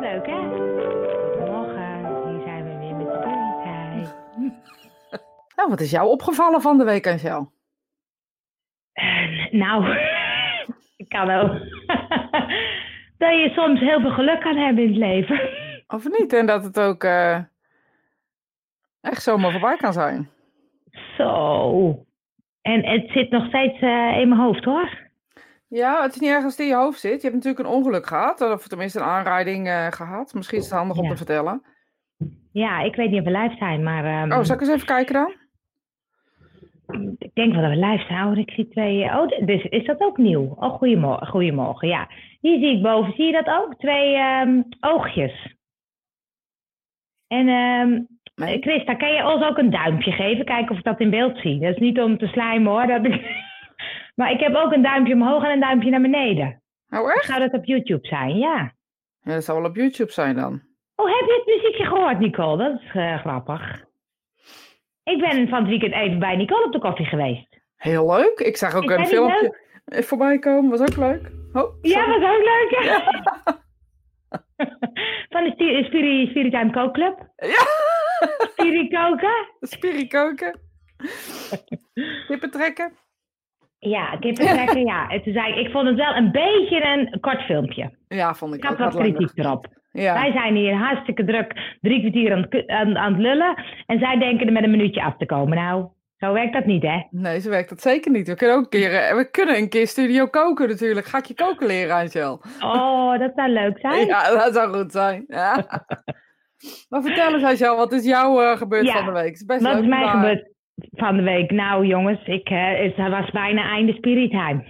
Leuk hè? Goedemorgen, hier zijn we weer met Storytime. Nou, wat is jou opgevallen van de week, Angel? Uh, nou, ik kan ook. dat je soms heel veel geluk kan hebben in het leven. Of niet? En dat het ook uh, echt zomaar voorbij kan zijn. Zo. En het zit nog steeds uh, in mijn hoofd hoor. Ja, het is niet ergens in je hoofd zit. Je hebt natuurlijk een ongeluk gehad, of tenminste een aanrijding uh, gehad. Misschien is het handig om te vertellen. Ja, ik weet niet of we live zijn, maar ehm, Oh, zal ik eens even kijken dan? ik denk wel dat we live zijn. Oh, ik zie twee. Oh, dus is dat ook nieuw? Oh, goedemorgen. goedemorgen. Ja, hier zie ik boven. Zie je dat ook? Twee ehm, oogjes. En Nee. Christa, kan je ons ook een duimpje geven? Kijken of ik dat in beeld zie. Dat is niet om te slijmen hoor. Dat ik... maar ik heb ook een duimpje omhoog en een duimpje naar beneden. Oh, echt? Zou dat op YouTube zijn? Ja. Ja, dat zou wel op YouTube zijn dan. Oh, heb je het muziekje gehoord, Nicole? Dat is eh, grappig. Ik ben van het weekend even bij Nicole op de koffie geweest. Heel leuk. Ik zag ook een filmpje voorbij komen. Was ook leuk. Oh, Ja, was ook leuk. hè? Van de Spiri- Spiri Spiritime Kookclub. Ja, Spiri koken. spirie koken. Kippen trekken. Ja, kippen ja. En toen zei ik, ik vond het wel een beetje een kort filmpje. Ja, vond ik Ik had ook wat wat langer. kritiek erop. Ja. Wij zijn hier hartstikke druk, drie kwartier aan, aan, aan het lullen. En zij denken er met een minuutje af te komen. Nou, zo werkt dat niet, hè? Nee, zo werkt dat zeker niet. We kunnen ook een keer, eh, we kunnen een keer studio koken natuurlijk. Ga ik je koken leren, Angel? Oh, dat zou leuk zijn. Ja, dat zou goed zijn. Ja. maar vertel eens, Angel, wat is jou eh, gebeurd Ja, van de week? Is best Wat leuk, is mij maar- gebeurd van de week? Nou, jongens, ik, het was bijna einde Spiritime.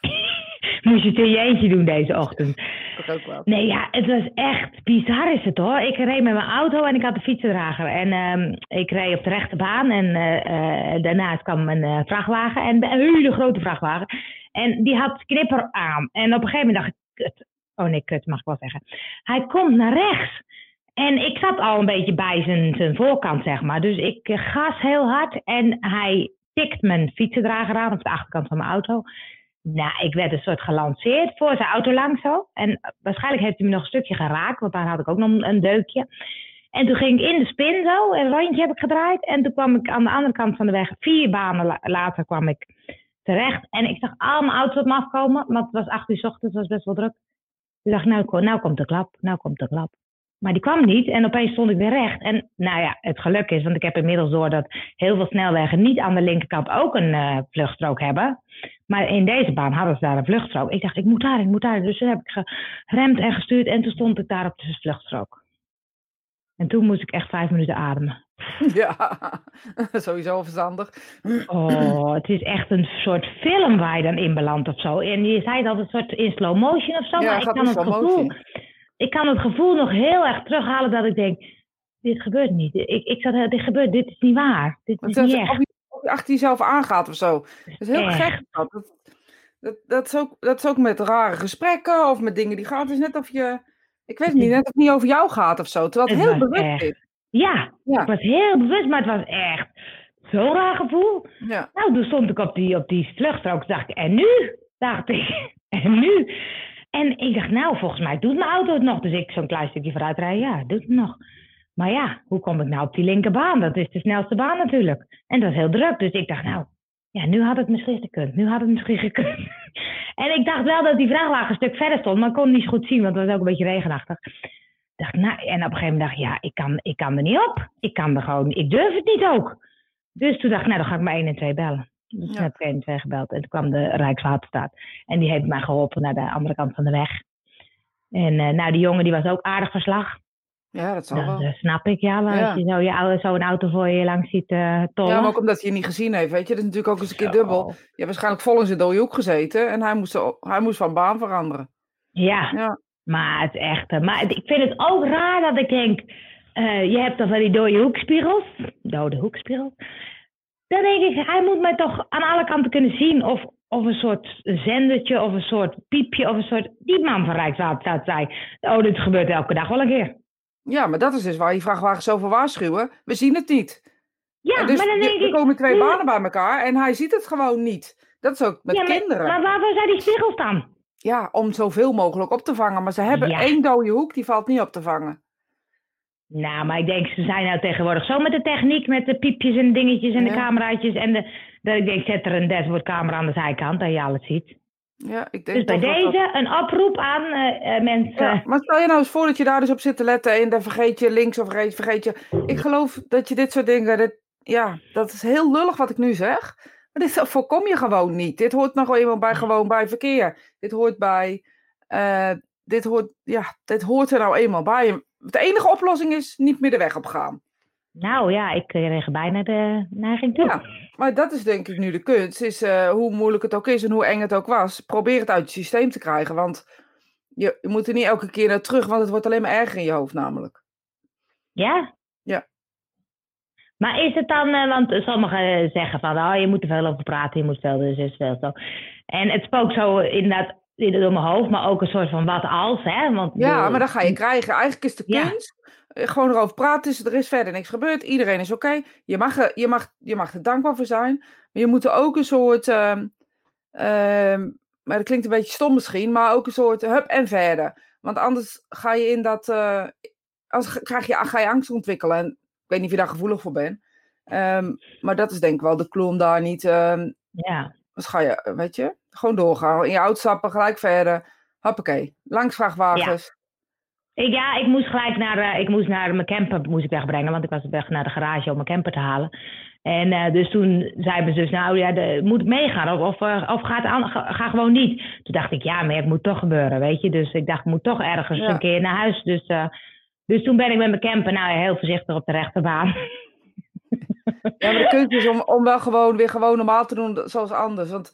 Moest je het in je eentje doen deze ochtend. Toch ook wel. Nee, ja, het was echt bizar is het hoor. Ik reed met mijn auto en ik had de fietsendrager. En ehm, ik reed op de rechte baan en eh, eh, daarnaast kwam een eh, vrachtwagen. En een hele grote vrachtwagen. En die had knipper aan. En op een gegeven moment dacht ik, kut. Oh nee, kut mag ik wel zeggen. Hij komt naar rechts. En ik zat al een beetje bij zijn, zijn voorkant, zeg maar. Dus ik eh, gas heel hard en hij tikt mijn fietsendrager aan op de achterkant van mijn auto. Nou, ik werd een soort gelanceerd voor zijn auto langs zo. En waarschijnlijk heeft hij me nog een stukje geraakt, want daar had ik ook nog een, deukje. En toen ging ik in de spin zo, een rondje heb ik gedraaid. En toen kwam ik aan de andere kant van de weg, vier banen la- later kwam ik terecht. En ik zag al mijn auto's op me afkomen, want het was acht uur 's ochtends, het was best wel druk. Toen dacht ik, nou, nou komt de klap, nou komt de klap. Maar die kwam niet en opeens stond ik weer recht. En nou ja, het geluk is, want ik heb inmiddels door dat heel veel snelwegen niet aan de linkerkant ook een eh, vluchtstrook hebben. Maar in deze baan hadden ze daar een vluchtstrook. Ik dacht, ik moet daar, ik moet daar. Dus toen heb ik geremd en gestuurd en toen stond ik daar op de vluchtstrook. En toen moest ik echt vijf minuten ademen. Ja, sowieso verstandig. Oh, het is echt een soort film waar je dan in belandt of zo. En je zei dat een soort in slow motion of zo. Ja, maar ik kan, het gevoel, motion. Ik kan het gevoel nog heel erg terughalen dat ik denk, dit gebeurt niet. Ik, ik zat, dit gebeurt, dit is niet waar. Dit is Het niet echt. of, je, of je achter jezelf aangaat of zo. Dat is heel Echt. gek. Dat. Dat, dat, is ook, dat is ook met rare gesprekken of met dingen die gaan. Het is net of je, ik weet het niet, net of het niet over jou gaat of zo. Terwijl het, Het heel bewust echt. is. Ja, Ja. ik was heel bewust, maar het was echt zo'n raar gevoel. Ja. Nou, toen stond ik op die, op die vluchtstrook. dacht ik, en nu? Dacht ik, en nu? En ik dacht, nou, volgens mij doet mijn auto het nog. Dus ik zo'n klein stukje vooruit rijden, ja, doet het nog. Maar ja, hoe kom ik nou op die linkerbaan? Dat is de snelste baan natuurlijk. En dat is heel druk. Dus ik dacht, nou, ja, nu had het misschien gekund. Nu had het misschien gekund. en ik dacht wel dat die vrachtwagen een stuk verder stond, maar ik kon het niet goed zien, want het was ook een beetje regenachtig. Dacht, nou, en op een gegeven moment dacht ik, ja, ik kan, ik kan er niet op. Ik kan er gewoon, ik durf het niet ook. Dus toen dacht ik, nou, dan ga ik maar 1 en 2 bellen. Dus Ja. heb ik 1 en 2 gebeld. En toen kwam de Rijkswaterstaat. En die heeft mij geholpen naar de andere kant van de weg. En eh, nou, die jongen die was ook aardig verslag. ja, dat zal Dat wel. eh, snap ik, ja. Maar Ja. als je zo je oude, zo'n auto voor je langs ziet eh tollen. Ja, maar ook omdat hij je niet gezien heeft, weet je. Dat is natuurlijk ook eens een keer Zo. dubbel. Je hebt waarschijnlijk vol in zijn dode hoek gezeten en hij moest, zo- hij moest van baan veranderen. Ja, Ja, maar het is echt... eh, Maar het- ik vind het ook raar dat ik denk... je hebt dan van die dode hoekspiegels. Dode hoekspiegels. Dan denk ik, hij moet mij toch aan alle kanten kunnen zien. Of, of een soort zendertje, of een soort piepje, of een soort... Die man van Rijkswaterstaat zei... Oh, dit gebeurt elke dag wel een keer. ja, maar dat is dus waar die vrachtwagens zo voor waarschuwen. We zien het niet. Ja, dus maar dan je- denk er ik... komen twee banen bij elkaar en hij ziet het gewoon niet. Dat is ook met ja, maar, kinderen. maar waarvoor zijn die spiegels dan? ja, om zoveel mogelijk op te vangen. Maar ze hebben Ja. één dode hoek, die valt niet op te vangen. Nou, maar ik denk, ze zijn nou tegenwoordig zo met de techniek, met de piepjes en dingetjes en de cameraatjes. En de, dat ik denk, zet er een dashboardcamera aan de zijkant, dat je alles ziet. Ja, ik denk Dus bij dat dat- deze een oproep aan eh, eh, mensen. Ja, maar stel je nou eens voor dat je daar dus op zit te letten en dan vergeet je links of rechts, vergeet je. Ik geloof dat je dit soort dingen, dit, ja, dat is heel lullig wat ik nu zeg. Maar dit voorkom je gewoon niet. Dit hoort nog eenmaal bij gewoon bij verkeer. Dit hoort bij, eh, dit hoort, ja, dit hoort er nou eenmaal bij. De enige oplossing is niet meer de weg op gaan. Nou ja, ik kreeg bijna de neiging toe. Ja, maar dat is denk ik nu de kunst. Is eh, hoe moeilijk het ook is en hoe eng het ook was. Probeer het uit het systeem te krijgen. Want je, je moet er niet elke keer naar terug, want het wordt alleen maar erger in je hoofd namelijk. Ja? Ja. Maar is het dan, eh, want sommigen zeggen van, oh, je moet er veel over praten, je moet veel, dus is veel zo. En het spookt zo inderdaad in- door mijn hoofd, maar ook een soort van wat als, hè? Want, Ja, maar dat ga je krijgen. Eigenlijk is de kunst eh, gewoon erover praten. Dus er is verder niks gebeurd. Iedereen is oké. Je, mag, er- je, mag, je mag er dankbaar voor zijn. Maar je moet er ook een soort. ehm, ehm, maar dat klinkt een beetje stom misschien. Maar ook een soort hup en verder. Want anders ga je in dat. eh als, krijg je, ga je angst ontwikkelen. En ik weet niet of je daar gevoelig voor bent. Ehm, maar dat is denk ik wel de om daar niet. Ja, dus ga je, weet je, gewoon doorgaan. In je auto stappen, gelijk verder. Hoppakee. Langs vrachtwagens. ik, ja, ik moest gelijk naar, eh, ik moest naar mijn camper moest ik wegbrengen, want ik was op weg naar de garage om mijn camper te halen. En eh, dus toen zei mijn zus, nou ja, de, moet ik meegaan of, of, eh, of gaat aan, ga, ga gewoon niet. Toen dacht ik, ja, maar het moet toch gebeuren, weet je. Dus ik dacht, ik moet toch ergens Ja. een keer naar huis. Dus, eh, dus toen ben ik met mijn camper, nou ja, heel voorzichtig op de rechterbaan. Ja, maar de kunst is om, om wel gewoon weer gewoon normaal te doen zoals anders. Want,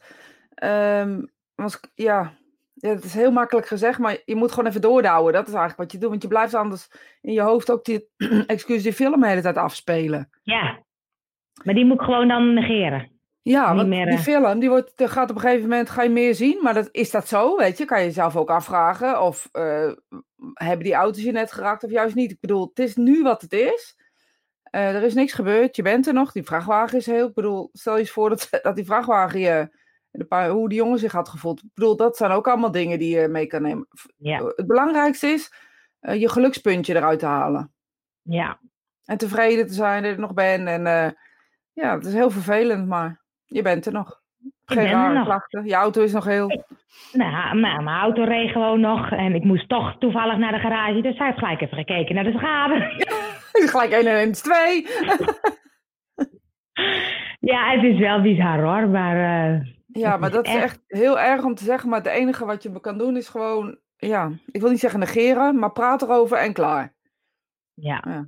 want ja, ja, het is heel makkelijk gezegd, maar je moet gewoon even doordouwen. Dat is eigenlijk wat je doet. Want je blijft anders in je hoofd ook die, excuus, die film de hele tijd afspelen. ja, maar die moet ik gewoon dan negeren. Ja, Niet want meer, die eh. film, die wordt, gaat op een gegeven moment, ga je meer zien. Maar dat, is dat zo, weet je? Kan je jezelf ook afvragen. Of eh, hebben die auto's je net geraakt of juist niet? Ik bedoel, het is nu wat het is. Eh, er is niks gebeurd, je bent er nog. Die vrachtwagen is heel, ik bedoel, stel je eens voor dat, dat die vrachtwagen je, de paar, hoe die jongen zich had gevoeld. Ik bedoel, dat zijn ook allemaal dingen die je mee kan nemen. Ja, Het belangrijkste is eh, je gelukspuntje eruit te halen. ja. En tevreden te zijn dat je er nog bent. En eh, ja, het is heel vervelend, maar je bent er nog. Geen rare klachten. Je auto is nog heel. Nou, mijn auto reed gewoon nog en ik moest toch toevallig naar de garage. Dus hij heeft gelijk even gekeken naar de schade. gelijk 1 en 1 is 2. Ja, het is wel bizar hoor, maar eh, Ja, maar is dat is echt- echt heel erg om te zeggen. Maar het enige wat je kan doen is gewoon. Ja, ik wil niet zeggen negeren, maar praat erover en klaar. ja,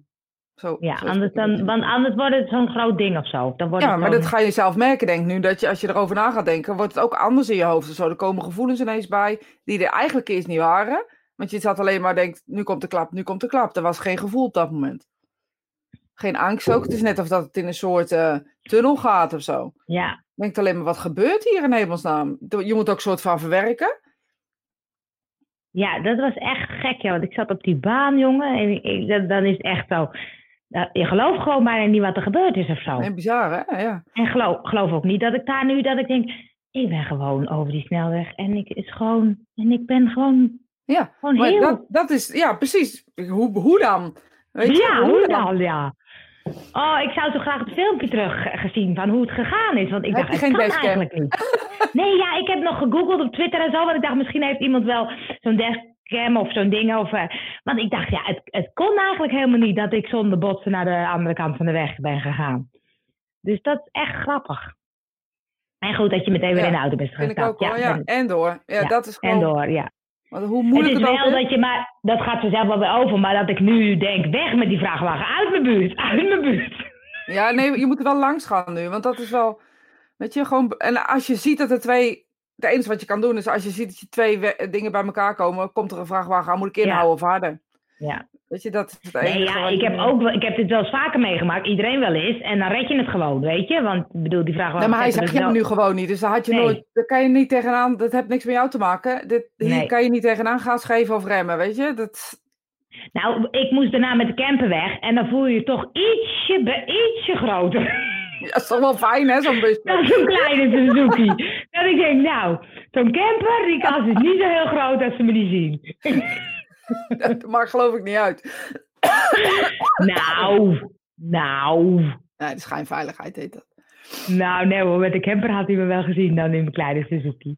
Zo, ja zo anders dan, want anders wordt het zo'n groot ding of zo. Dan wordt Ja, het maar dat ga je zelf merken, denk ik nu. Dat je als je erover na gaat denken, wordt het ook anders in je hoofd. of Zo, er komen gevoelens ineens bij die er eigenlijk eerst niet waren. Want je zat alleen maar denkt, nu komt de klap, nu komt de klap. Er was geen gevoel op dat moment. Geen angst ook. Het is net of dat het in een soort eh, tunnel gaat of zo. Ja, Je denkt alleen maar, wat gebeurt hier in hemelsnaam? Je moet ook een soort van verwerken. ja, dat was echt gek, ja. Want ik zat op die baan, jongen. En ik, dan is het echt zo... dat- je gelooft gewoon bijna niet wat er gebeurd is of zo. En bizar, hè? Ja. En geloof, geloof ook niet dat ik daar nu, dat ik denk... Ik ben gewoon over die snelweg en ik is gewoon... En ik ben gewoon, Ja, gewoon maar heel... dat, dat is, ja, precies. Hoe, hoe dan? Weet je? ja, hoe dan, ja. Oh, ik zou zo graag het filmpje terug gezien van hoe het gegaan is. Want ik Heb dacht, kan eigenlijk niet. Nee, ja, ik heb nog gegoogeld op Twitter en zo. Want ik dacht, misschien heeft iemand wel zo'n dashcam of zo'n ding. Of, eh, want ik dacht, ja, het, het kon eigenlijk helemaal niet dat ik zonder botsen naar de andere kant van de weg ben gegaan. Dus dat is echt grappig. En goed dat je meteen weer Ja, in de auto bent ook wel, ja. en, En door. Ja, Ja, dat is en gewoon... door, ja. Want hoe Het moeilijk is het, wel is. dat je maar, dat gaat vanzelf wel weer over, maar dat ik nu denk, weg met die vrachtwagen, uit mijn buurt, uit mijn buurt. Ja, nee, je moet er wel langs gaan nu. Want dat is wel... Weet je, gewoon... En als je ziet dat er twee... Het enige wat je kan doen is als je ziet dat je twee we- dingen bij elkaar komen, komt er een vrachtwagen aan, moet ik inhouden of harder. Ja. Weet je, dat is het enige Nee, ja, ik heb, ook, ik heb dit wel eens vaker meegemaakt, iedereen wel eens, en dan red je het gewoon, weet je, want ik bedoel, die vrachtwagen... Nee, maar hij zegt dus je wel- nu gewoon niet. Dus daar had je Nee. nooit... Daar kan je niet tegenaan... Dat heeft niks met jou te maken. Dit, hier Nee. kan je niet tegenaan gas geven of remmen, weet je. Dat... Nou, ik moest daarna met de camper weg, en dan voel je je toch ietsje, ietsje groter. dat is toch wel fijn, hè, zo'n bus. Dat is zo'n kleine Suzuki. Dat ik denk, nou, zo'n camper, die kans is niet zo heel groot dat ze me niet zien. Dat maakt geloof ik niet uit. Nou, nou. Nee, de schijnveiligheid heet dat. Nou, nee hoor, met de camper had hij me wel gezien dan in mijn kleine Suzuki.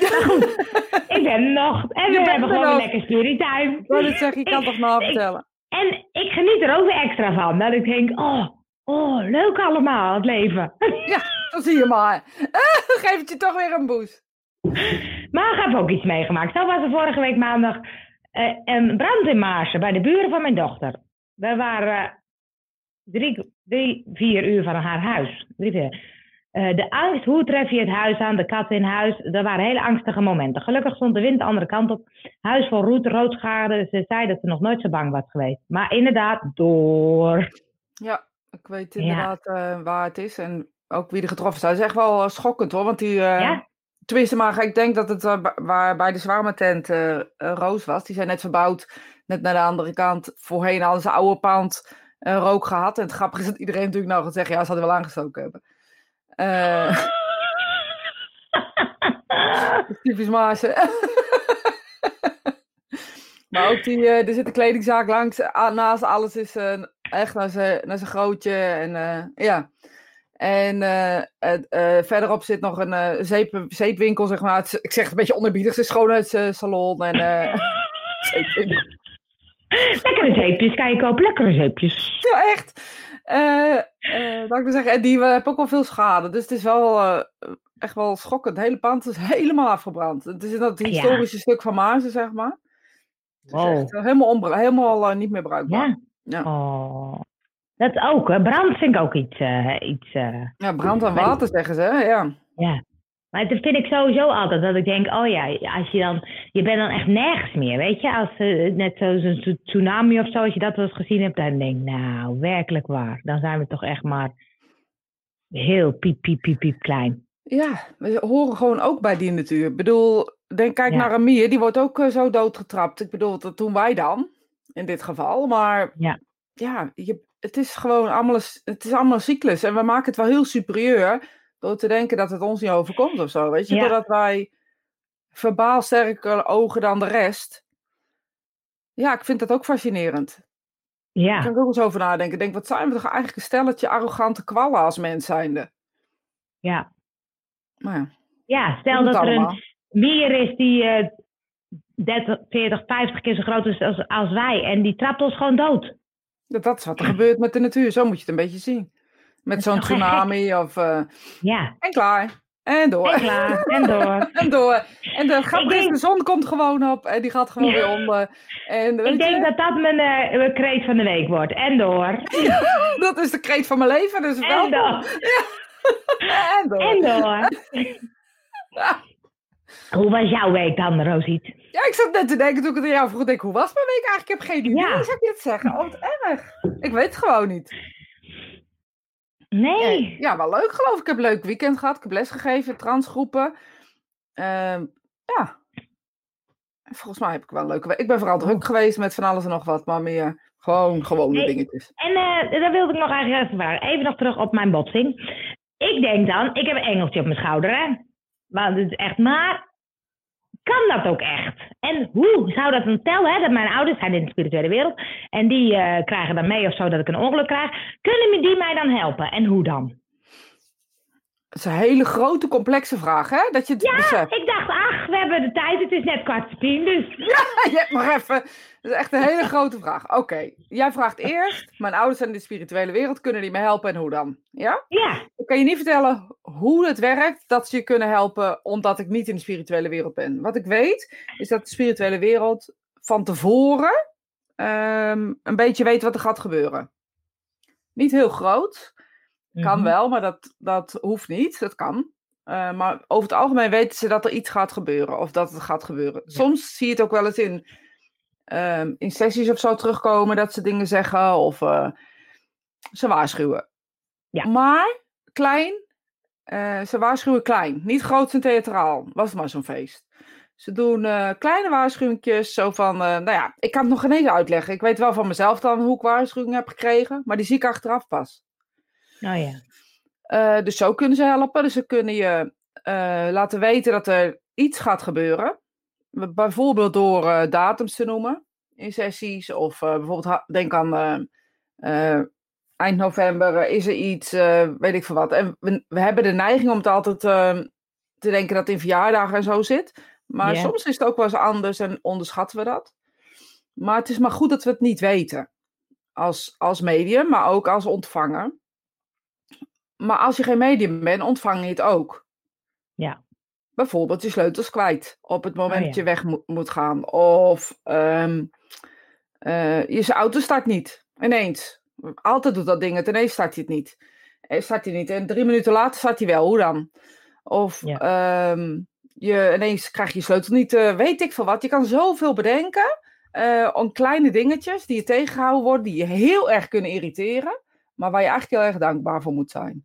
Maar goed, ik ben nog. En Je we hebben gewoon een lekker storytime. Ik wou net zeggen, je kan Ik- toch ik- vertellen. En ik geniet er ook weer extra van. Dat ik denk, oh, oh, leuk allemaal, het leven. Dan zie je maar. Geef het je toch weer een boost. Maar ik heb ook iets meegemaakt. Zo was er vorige week maandag eh, een brand in Maarsen bij de buren van mijn dochter. We waren eh, drie, drie, vier uur van haar huis. Drie, vier. Eh, de angst, hoe tref je het huis aan, de kat in huis. Er waren hele angstige momenten. Gelukkig stond de wind de andere kant op. Huis vol roet, roodschade. Ze zei dat ze nog nooit zo bang was geweest. Maar inderdaad, door. Ja, ik weet inderdaad eh, waar het is en ook wie er getroffen is. Dat is echt wel eh, schokkend hoor, want die... eh, Ja? Tenminste, maar ik denk dat het eh, waar bij de zwaarmatent eh, Roos was. Die zijn net verbouwd, net naar de andere kant. Voorheen hadden ze oude pand rook gehad. En het grappige is dat iedereen natuurlijk nou gaat zeggen, ja, ze hadden wel aangestoken hebben. Eh, typisch Maasen. maar ook die, er zit een kledingzaak langs, naast alles is echt naar zijn zijn grootje. En ja. En eh, eh, verderop zit nog een eh, zeep, zeepwinkel, zeg maar. Het ik zeg het een beetje onderbiedig, het is schoonheidssalon en eh, zeepwinkel. Lekkere zeepjes, kan je kopen, lekkere zeepjes. Ja, echt. Eh eh, laat ik maar zeggen, en die eh, hebben ook wel veel schade. Dus het is wel eh, echt wel schokkend. Het hele pand is helemaal afgebrand. Het is in dat Ja. historische stuk van Maarsen, zeg maar. Het is Wow. echt, helemaal, helemaal niet meer bruikbaar. Ja. Ja. Oh. Dat ook, hè. Brand vind ik ook iets. eh, iets eh, Ja, brand aan water, zeggen ze. hè? Ja. ja. Maar dat vind ik sowieso altijd. Dat ik denk, oh ja, als je dan. Je bent dan echt nergens meer, weet je? Als eh, net zo'n tsu- tsunami of zo, als je dat wel eens gezien hebt, dan denk ik, nou, werkelijk waar. Dan zijn we toch echt maar heel piep, piep, piep, piep klein. Ja, we horen gewoon ook bij die natuur. Ik bedoel, denk, kijk Ja. naar een mier, die wordt ook zo doodgetrapt. Ik bedoel, dat doen wij dan, in dit geval. Maar Ja. ja, je, het is gewoon allemaal het is allemaal cyclus. En we maken het wel heel superieur door te denken dat het ons niet overkomt of zo. Weet je, Ja. doordat wij verbaal sterker ogen dan de rest. Ja, ik vind dat ook fascinerend. Daar Ja, kan ik ook eens over nadenken. Ik denk, wat zijn we toch eigenlijk een stelletje arrogante kwallen als mens zijnde? ja. Maar ja, Ja, stel dat er een mier is die eh 30, 40, 50 keer zo groot is als, als wij. En die trapt ons gewoon dood. Dat, dat is wat er gebeurt met de natuur. Zo moet je het een beetje zien. Met zo'n gek? tsunami of... eh, Ja, en klaar. En door. en klaar. En door. En door. En de denk- de zon komt gewoon op en die gaat gewoon weer onder. En weet Ik denk je, dat dat mijn, eh, mijn kreet van de week wordt. En door. dat is de kreet van mijn leven, dus En welkom. door. En door. En door. Hoe was jouw week dan, Rosiet? Ja, ik zat net te denken toen ik het aan jou vroeg. denk, ik, hoe was mijn week eigenlijk? Ik heb geen idee. Ja. Zou je het zeggen? Oh, wat erg. Ik weet het gewoon niet. Nee. Ja, wel leuk geloof ik. Ik heb een leuk weekend gehad. Ik heb les gegeven, transgroepen. Ehm, ja. En Volgens mij heb ik wel een leuke week. Ik ben vooral druk geweest met van alles en nog wat, maar meer gewoon gewone dingetjes. En eh daar wilde ik nog eigenlijk even vragen. Even nog terug op mijn botsing. Ik denk dan, ik heb een engeltje op mijn schouder, hè. Want het is echt, maar kan dat ook echt? En hoe zou dat dan tellen, hè? Dat mijn ouders zijn in de spirituele wereld. En die eh, krijgen dan mee of zo dat ik een ongeluk krijg. Kunnen die mij dan helpen? En hoe dan? Het is een hele grote, complexe vraag, hè? Dat je het Ja, beseft. ik dacht, ach, we hebben de tijd. Het is net kwart voor tien, dus... Je hebt nog even. Dat is echt een hele grote vraag. Oké, jij vraagt eerst. Mijn ouders zijn in de spirituele wereld. Kunnen die me helpen en hoe dan? Ja? Ja, Ik kan je niet vertellen hoe het werkt dat ze je kunnen helpen omdat ik niet in de spirituele wereld ben. Wat ik weet is dat de spirituele wereld van tevoren ehm, een beetje weet wat er gaat gebeuren. Niet heel groot, kan Mhm. wel, maar dat, dat hoeft niet. Dat kan. Eh, maar over het algemeen weten ze dat er iets gaat gebeuren of dat het gaat gebeuren. Soms zie je het ook wel eens in, ehm, in sessies of zo terugkomen dat ze dingen zeggen of eh, ze waarschuwen. Ja. Maar klein, eh, ze waarschuwen klein. Niet groot en theatraal. Was het maar zo'n feest. Ze doen eh, kleine waarschuwingjes, zo van, nou ja, ik kan het nog geen eens uitleggen. Ik weet wel van mezelf dan hoe ik waarschuwingen heb gekregen, maar die zie ik achteraf pas. Oh ja. Dus zo kunnen ze helpen. Dus ze kunnen je laten weten dat er iets gaat gebeuren. Bijvoorbeeld door uh, datums te noemen in sessies. Of bijvoorbeeld, denk aan eind november is er iets, weet ik veel wat. En we, we, hebben de neiging om het altijd te denken dat het in verjaardagen en zo zit. Maar soms is het ook wel eens anders en onderschatten we dat. Maar het is maar goed dat we het niet weten. Als, als medium, maar ook als ontvanger. Maar als je geen medium bent, ontvang je het ook. Ja. Bijvoorbeeld je sleutels kwijt op het moment oh, dat je weg moet gaan. Of um, uh, je auto start niet. Ineens. Altijd doet dat ding het. Ineens start hij het niet. En start hij niet. En drie minuten later start hij wel. Hoe dan? Of ja. um, je, ineens krijg je je sleutel niet. Uh, weet ik veel wat. Je kan zoveel bedenken. Uh, om kleine dingetjes die je tegengehouden worden. Die je heel erg kunnen irriteren. Maar waar je eigenlijk heel erg dankbaar voor moet zijn.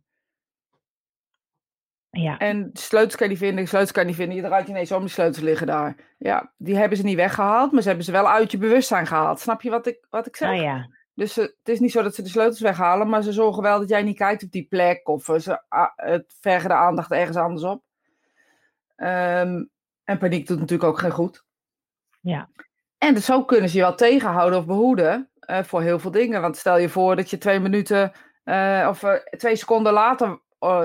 Ja. En sleutels kan je niet vinden, sleutels kan je niet vinden. Je draait ineens om, die sleutels liggen daar. Ja, die hebben ze niet weggehaald, maar ze hebben ze wel uit je bewustzijn gehaald. Snap je wat ik, wat ik zeg? Ah, ja. Dus uh, het is niet zo dat ze de sleutels weghalen, maar ze zorgen wel dat jij niet kijkt op die plek. Of ze uh, het vergen de aandacht ergens anders op. Um, en paniek doet natuurlijk ook geen goed. Ja. En dus zo kunnen ze je wel tegenhouden of behoeden uh, voor heel veel dingen. Want stel je voor dat je twee minuten uh, of uh, twee seconden later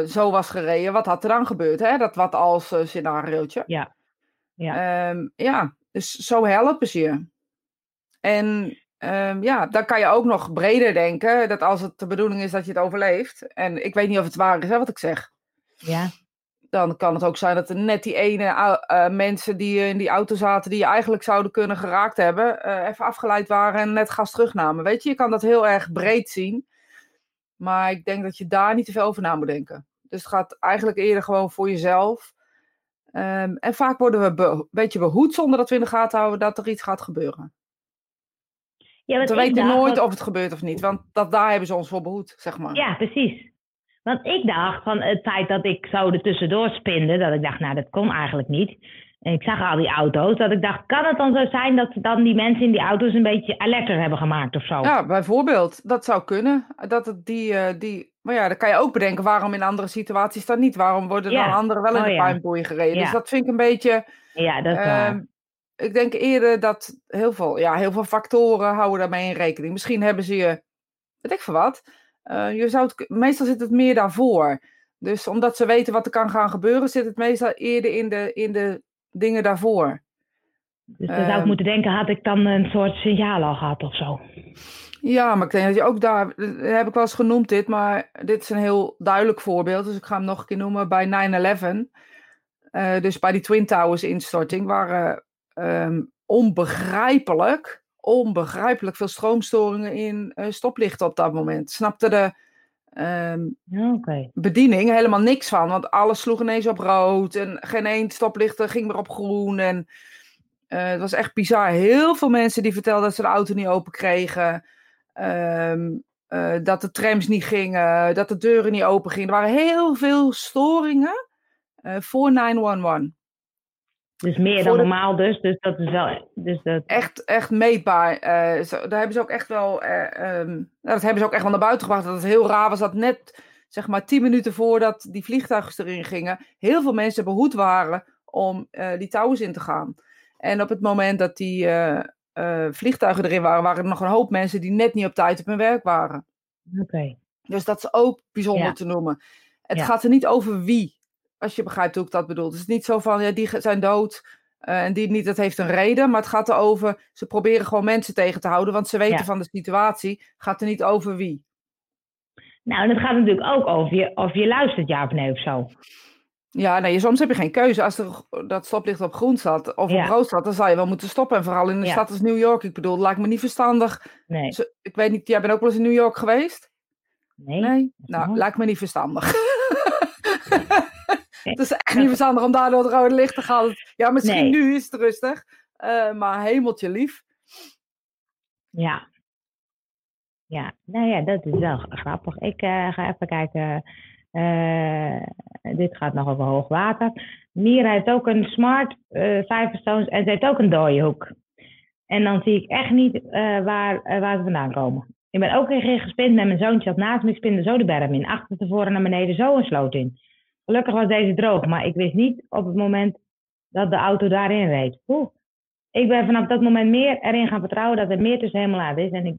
zo was gereden, wat had er dan gebeurd? Hè? Dat wat als uh, scenariootje. Ja. Ja. Um, ja, dus zo helpen ze je. En um, ja, dan kan je ook nog breder denken, dat als het de bedoeling is dat je het overleeft, en ik weet niet of het waar is hè, wat ik zeg. Ja. Dan kan het ook zijn dat er net die ene uh, mensen die in die auto zaten, die je eigenlijk zouden kunnen geraakt hebben, even afgeleid waren en net gas terugnamen. Weet je, je kan dat heel erg breed zien. Maar ik denk dat je daar niet te veel over na moet denken. Dus het gaat eigenlijk eerder gewoon voor jezelf. Um, en vaak worden we een beetje behoed zonder dat we in de gaten houden dat er iets gaat gebeuren. Ja, want we weten nooit of het gebeurt of niet, want dat, daar hebben ze ons voor behoed, zeg maar. Ja, precies. Want ik dacht van het feit dat ik zo er tussendoor spinde, dat ik dacht, nou dat kon eigenlijk niet. En ik zag al die auto's, dat ik dacht, kan het dan zo zijn dat dan die mensen in die auto's een beetje alerter hebben gemaakt of zo? Ja, bijvoorbeeld. Dat zou kunnen. Dat het die, uh, die, maar ja, dan kan je ook bedenken waarom in andere situaties dat niet. Waarom worden ja. dan anderen wel in oh, de ja. puinboei gereden? Ja. Dus dat vind ik een beetje... Ja, dat is uh, waar. Ik denk eerder dat heel veel, ja, heel veel factoren houden daarmee in rekening. Misschien hebben ze je, weet ik veel wat. Uh, je zou het, meestal zit het meer daarvoor. Dus omdat ze weten wat er kan gaan gebeuren, zit het meestal eerder in de, in de dingen daarvoor. Dus dan zou ik moeten denken, had ik dan een soort signaal al gehad of zo? Ja, maar ik denk dat je ook daar, dat heb ik wel eens genoemd dit, maar dit is een heel duidelijk voorbeeld. Dus ik ga hem nog een keer noemen bij 9-11. Uh, dus bij die Twin Towers instorting waren um, onbegrijpelijk, onbegrijpelijk veel stroomstoringen in uh, stoplichten op dat moment. Snapte de um, okay. bediening helemaal niks van. Want alles sloeg ineens op rood en geen één stoplichten ging meer op groen. En uh, het was echt bizar. Heel veel mensen die vertelden dat ze de auto niet open kregen. Um, uh, dat de trams niet gingen, dat de deuren niet open gingen. Er waren heel veel storingen uh, voor 911. Dus meer dan de... normaal dus. Dus dat is wel... Dus dat... Echt, echt meetbaar. Uh, zo, daar hebben ze ook echt wel... Uh, um, nou, dat hebben ze ook echt wel naar buiten gebracht. Dat het heel raar was dat net, zeg maar, tien minuten voordat die vliegtuigen erin gingen... heel veel mensen behoed waren om uh, die towers in te gaan. En op het moment dat die vliegtuigen erin waren... waren er nog een hoop mensen die net niet op tijd op hun werk waren. Oké. Okay. Dus dat is ook bijzonder ja. te noemen. Het ja. gaat er niet over wie als je begrijpt hoe ik dat bedoel. Het is niet zo van, ja, die zijn dood uh, en die niet, dat heeft een reden. Maar het gaat erover, ze proberen gewoon mensen tegen te houden. Want ze weten ja. van de situatie, het gaat er niet over wie. Nou, en het gaat natuurlijk ook over je, of je luistert ja of nee of zo. Ja, nee, soms heb je geen keuze. Als er dat stoplicht op groen staat of ja. op rood staat, dan zou je wel moeten stoppen. En vooral in een ja. stad als New York. Ik bedoel, lijkt me niet verstandig. Nee. Ik weet niet, jij bent ook wel eens in New York geweest? Nee. Nee? Nou, lijkt me niet verstandig. Het is echt niet verstandig om daar door het rode licht te gaan. Ja, misschien nee. nu is het rustig, uh, maar hemeltje lief. Ja. Ja, nou ja, dat is wel grappig. Ik uh, ga even kijken. Uh, dit gaat nog over hoogwater. Mira heeft ook een smart vijfpersoons en ze heeft ook een dode hoek. En dan zie ik echt niet waar, waar ze vandaan komen. Ik ben ook een keer gespind met mijn zoontje dat naast me spinde zo de berm in. Achter tevoren naar beneden zo een sloot in. Gelukkig was deze droog, maar ik wist niet op het moment dat de auto daarin reed. Oeh. Ik ben vanaf dat moment meer erin gaan vertrouwen dat er meer tussen hemel en aarde is. En ik,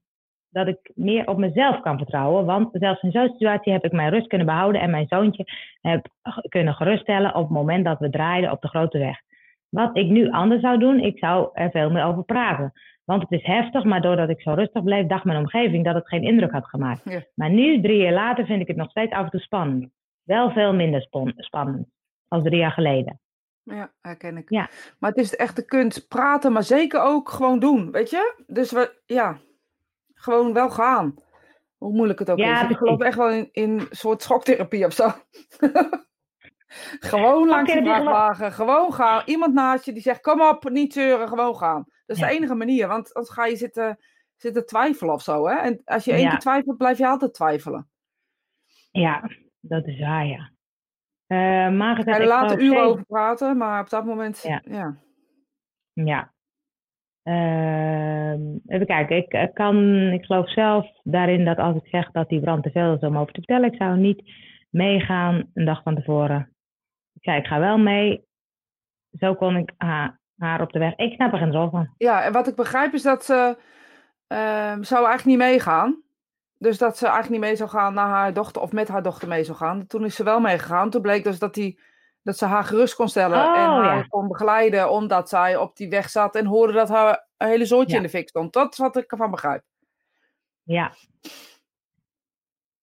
dat ik meer op mezelf kan vertrouwen. Want zelfs in zo'n situatie heb ik mijn rust kunnen behouden. En mijn zoontje heb kunnen geruststellen op het moment dat we draaiden op de grote weg. Wat ik nu anders zou doen, ik zou er veel meer over praten. Want het is heftig, maar doordat ik zo rustig bleef, dacht mijn omgeving dat het geen indruk had gemaakt. Ja. Maar nu, drie jaar later, vind ik het nog steeds af en toe spannend. Wel veel minder spannend als drie jaar geleden. Ja, herken ik. Ja. Maar het is echt de kunst praten, maar zeker ook gewoon doen, weet je? Dus we, ja, gewoon wel gaan. Hoe moeilijk het ook Ja, is. Ik geloof echt wel in, in een soort schoktherapie of zo. gewoon langs de vrachtwagen, gewoon gaan. Iemand naast je die zegt, kom op, niet zeuren, gewoon gaan. Dat is Ja. de enige manier, want anders ga je zitten, zitten twijfelen of zo, hè? En als je één Ja. keer twijfelt, blijf je altijd twijfelen. Ja, dat is waar, ja. Eh maar ga er later uren over praten, maar op dat moment, Ja. ja. Ja. Ehm, even kijken, ik eh, kan, ik geloof zelf daarin dat als ik zeg dat die brand te veel is om over te vertellen, ik zou niet meegaan een dag van tevoren. Ik zei, ik ga wel mee. Zo kon ik ha- haar op de weg. Ik snap er geen rol van. Ja, en wat ik begrijp is dat ze ehm, zou eigenlijk niet meegaan. Dus dat ze eigenlijk niet mee zou gaan naar haar dochter of met haar dochter mee zou gaan. Toen is ze wel meegegaan. Toen bleek dus dat, die, dat ze haar gerust kon stellen Oh, en haar ja. kon begeleiden omdat zij op die weg zat en hoorde dat haar hele zootje Ja. in de fik stond. Dat is wat ik ervan begrijp. Ja,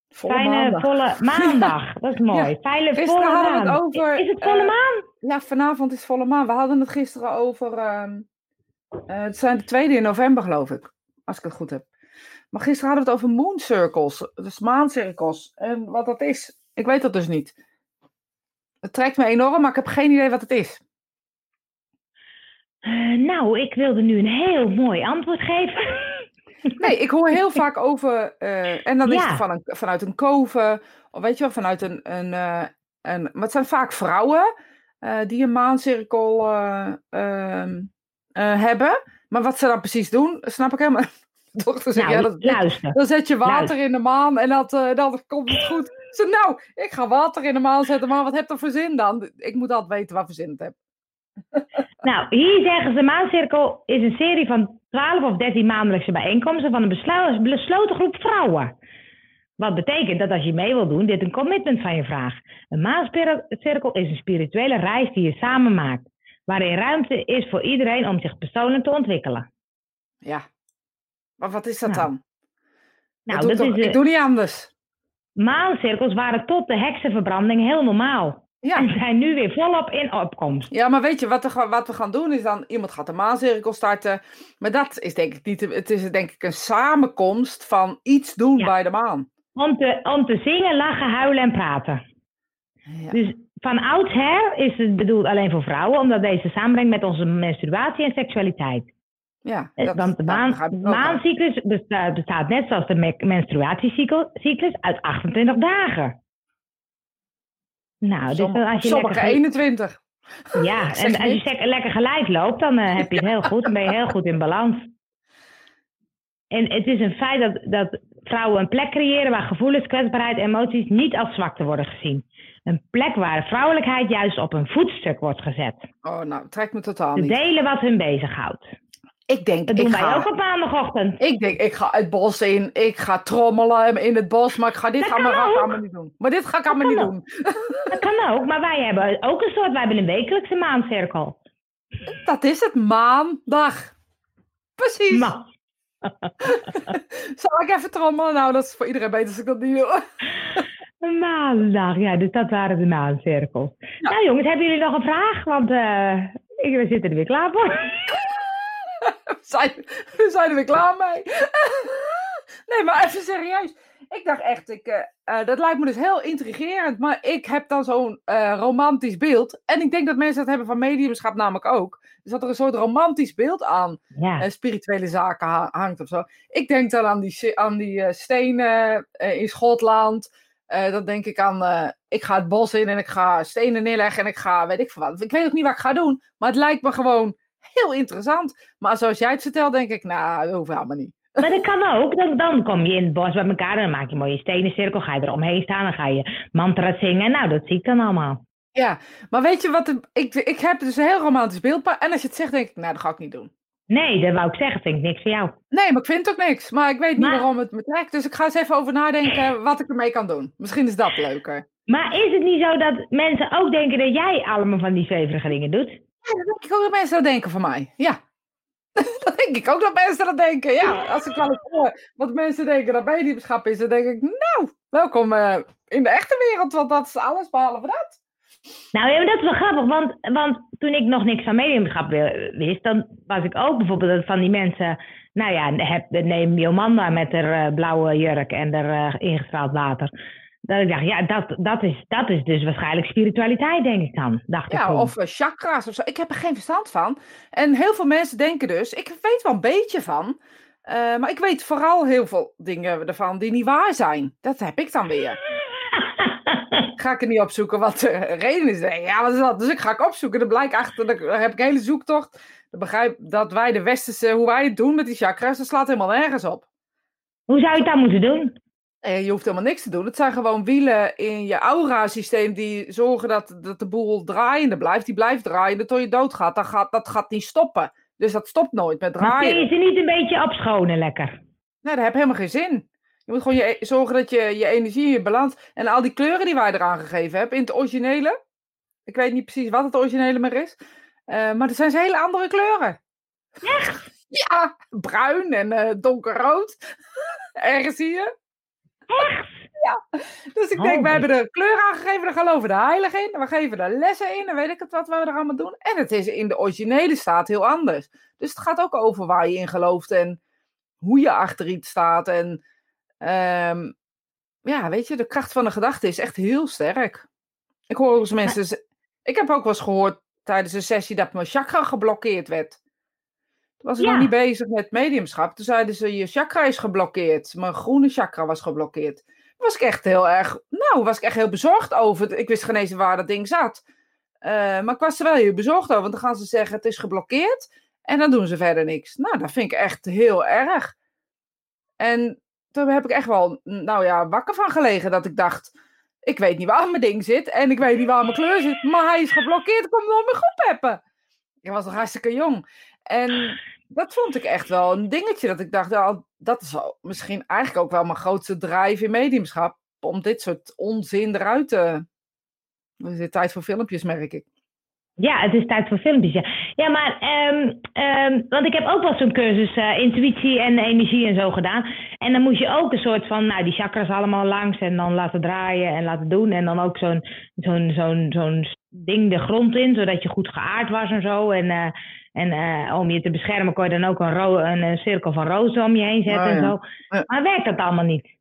Volle fijne maandag. volle maandag. Dat is mooi. Fijne Gisteren volle hadden we het over, Is het volle eh, maan? Ja, vanavond is volle maan. We hadden het gisteren over. ehm, eh, het zijn de tweede in november, geloof ik. Als ik het goed heb. Maar gisteren hadden we het over moon circles. Dus maancirkels. En wat dat is, ik weet dat dus niet. Het trekt me enorm, maar ik heb geen idee wat het is. Eh, nou, ik wilde nu een heel mooi antwoord geven. Nee, ik hoor heel vaak over. eh, en dan is het van een, vanuit een koven. Of weet je wel, vanuit een. een, eh, een maar het zijn vaak vrouwen die een maancirkel eh, ehm, eh, hebben. Maar wat ze dan precies doen, snap ik helemaal. Dochter zegt, nou, ja, dat, luister. dan zet je water luister. in de maan en dat, eh, dan komt het goed. Zeg, nou, ik ga water in de maan zetten, maar wat heb je voor zin dan? Ik moet altijd weten wat voor zin het heb. Nou, hier zeggen ze, Maancirkel is een serie van 12 of 13 maandelijkse bijeenkomsten van een besloten groep vrouwen. Wat betekent dat als je mee wil doen, dit een commitment van je vraagt. Een maancirkel is een spirituele reis die je samen maakt. Waarin ruimte is voor iedereen om zich persoonlijk te ontwikkelen. Ja. Maar wat is dat Nou, dan? Nou, dat toch- is, ik eh, doe niet anders. maancirkels waren tot de heksenverbranding heel normaal. Ja. En zijn nu weer volop in opkomst. Ja, maar weet je, wat, er, wat we gaan doen is dan, iemand gaat een maancirkel starten. Maar dat is denk ik niet, het is denk ik een samenkomst van iets doen Ja. bij de maan. Om te, om te zingen, lachen, huilen en praten. Ja. Dus van oudsher is het bedoeld alleen voor vrouwen, omdat deze samenbrengt met onze menstruatie en seksualiteit. Ja Eh, dat- Want de maan, maancyclus bestaat, bestaat net zoals de me- menstruatiecyclus uit 28 dagen. Nou, dus als je sommige lekker, 21. ja, en als je lekker gelijk loopt, dan eh, heb je het heel goed. Dan ben je heel goed in balans. En het is een feit dat, dat vrouwen een plek creëren waar gevoelens, kwetsbaarheid en emoties niet als zwakte worden gezien. Een plek waar vrouwelijkheid juist op een voetstuk wordt gezet. Oh, nou, trekt me totaal niet. delen wat hun bezighoudt. Ik denk, Dat ik ga, ook op maandagochtend. ik denk, ik ga het bos in, ik ga trommelen in het bos, maar ik ga dit Dat gaan we kan ook. allemaal niet doen. Maar dit ga ik allemaal niet ook. doen. Dat kan ook, maar wij hebben ook een soort, wij hebben een wekelijkse maancirkel. Dat is het, maandag. Precies. Ma. Zal ik even trommelen? Nou, dat is voor iedereen beter als ik dat niet doe. Maandag, ja, dus dat waren de maancirkels. Nou jongens, hebben jullie nog een vraag? Want ik, we zitten er weer klaar voor. We zijn, we zijn er weer klaar mee. Nee, maar even serieus. Ik dacht echt, ik, eh, eh, dat lijkt me dus heel intrigerend. Maar ik heb dan zo'n eh, romantisch beeld. En ik denk dat mensen dat hebben van mediumschap namelijk ook. Dus dat er een soort romantisch beeld aan Ja, spirituele zaken ha- hangt of zo. Ik denk dan aan die, aan die stenen in Schotland. Dan denk ik aan, ik ga het bos in en ik ga stenen neerleggen en ik ga, weet ik veel wat. Ik weet ook niet wat ik ga doen, maar het lijkt me gewoon heel interessant. Maar zoals jij het vertelt, denk ik, nou, dat hoeft helemaal niet. Maar dat kan ook. Dan, dan kom je in het bos bij elkaar en dan maak je een mooie stenen cirkel. Ga je er omheen staan, dan ga je mantra zingen. Nou, dat zie ik dan allemaal. Ja, maar weet je wat? Ik, ik heb dus een heel romantisch beeld. En als je het zegt, denk ik, nou, dat ga ik niet doen. Nee, dat wou ik zeggen. Vind ik niks voor jou. Nee, maar ik vind ook niks. Maar ik weet niet Maar- waarom het me trekt. Dus ik ga eens even over nadenken wat ik ermee kan doen. Misschien is dat leuker. Maar is het niet zo dat mensen ook denken dat jij allemaal van die zweverige dingen doet? Ja, dat denk ik ook dat mensen dat denken van mij. Ja. dat denk ik ook dat mensen dat denken. Ja, als ik wel hoor wat mensen denken dat mediumschap is, dan denk ik, nou, welkom eh, in de echte wereld, want dat is alles behalve dat. Nou ja, dat is wel grappig, want, want toen ik nog niks van mediumschap wi- wist, dan was ik ook bijvoorbeeld van die mensen, nou ja, heb, neem Jomanda met haar eh, blauwe jurk en haar eh, ingestraald water. Dat ik dacht, ja, dat, dat, is, dat is dus waarschijnlijk spiritualiteit, denk ik dan. Dacht ik Ja, toen. of eh, chakra's of zo. Ik heb er geen verstand van. En heel veel mensen denken dus, ik weet wel een beetje van, eh, maar ik weet vooral heel veel dingen ervan die niet waar zijn. Dat heb ik dan weer. Ga ik er niet opzoeken wat de reden is. Nee, ja, wat is dat? Dus ik ga ik opzoeken. Dan blijkt achter, dan heb ik een hele zoektocht. Dan begrijp dat wij de westerse, hoe wij het doen met die chakras, dat slaat helemaal nergens op. Hoe zou je het dan moeten doen? En je hoeft helemaal niks te doen. Het zijn gewoon wielen in je aura-systeem die zorgen dat, dat de boel draaiende blijft. Die blijft draaien tot je doodgaat. Dat gaat, dat gaat niet stoppen. Dus dat stopt nooit met Maar kun draaien. je ze niet een beetje opschonen lekker? Nee, dat heeft helemaal geen zin. Je moet gewoon je, zorgen dat je je energie en je balans... En al die kleuren die wij eraan gegeven hebben in het originele... Ik weet niet precies wat het originele maar is. eh, maar er zijn ze hele andere kleuren. Echt? Ja, bruin en eh, donkerrood. Ergens zie je. Echt? Ja. Dus ik Oh, denk, we oké. hebben de kleur aangegeven, daar geloven de heiligen in. We geven er lessen in, dan weet ik het wat we er allemaal doen. En het is in de originele staat heel anders. Dus het gaat ook over waar je in gelooft en hoe je achter iets staat. En ehm, ja, weet je, de kracht van de gedachte is echt heel sterk. Ik hoor eens mensen... Ik heb ook wel eens gehoord tijdens een sessie dat mijn chakra geblokkeerd werd. Toen was ik Ja. nog niet bezig met mediumschap. Toen zeiden ze, je chakra is geblokkeerd. Mijn groene chakra was geblokkeerd. Was ik echt heel erg... Nou, was ik echt heel bezorgd over. Ik wist geen eens waar dat ding zat. Eh, maar ik was er wel heel bezorgd over. Want dan gaan ze zeggen, het is geblokkeerd. En dan doen ze verder niks. Nou, dat vind ik echt heel erg. En toen heb ik echt wel, nou ja, wakker van gelegen. Dat ik dacht, ik weet niet waar mijn ding zit. En ik weet niet waar mijn kleur zit. Maar hij is geblokkeerd. Ik kom nooit meer goed peppen. Ik was nog hartstikke jong. En dat vond ik echt wel een dingetje. Dat ik dacht, nou, dat is misschien eigenlijk ook wel mijn grootste drive in mediumschap. Om dit soort onzin eruit te... Het is tijd voor filmpjes, merk ik. Ja, het is tijd voor filmpjes. Ja, maar, ehm, want ik heb ook wel zo'n cursus eh, intuïtie en energie en zo gedaan. En dan moest je ook een soort van, nou, die chakras allemaal langs en dan laten draaien en laten doen. En dan ook zo'n zo'n zo'n zo'n ding de grond in, zodat je goed geaard was en zo. En, eh, en eh, om je te beschermen kon je dan ook een, ro een, een cirkel van rozen om je heen zetten Oh, en zo. Ja. Maar werkt dat allemaal niet?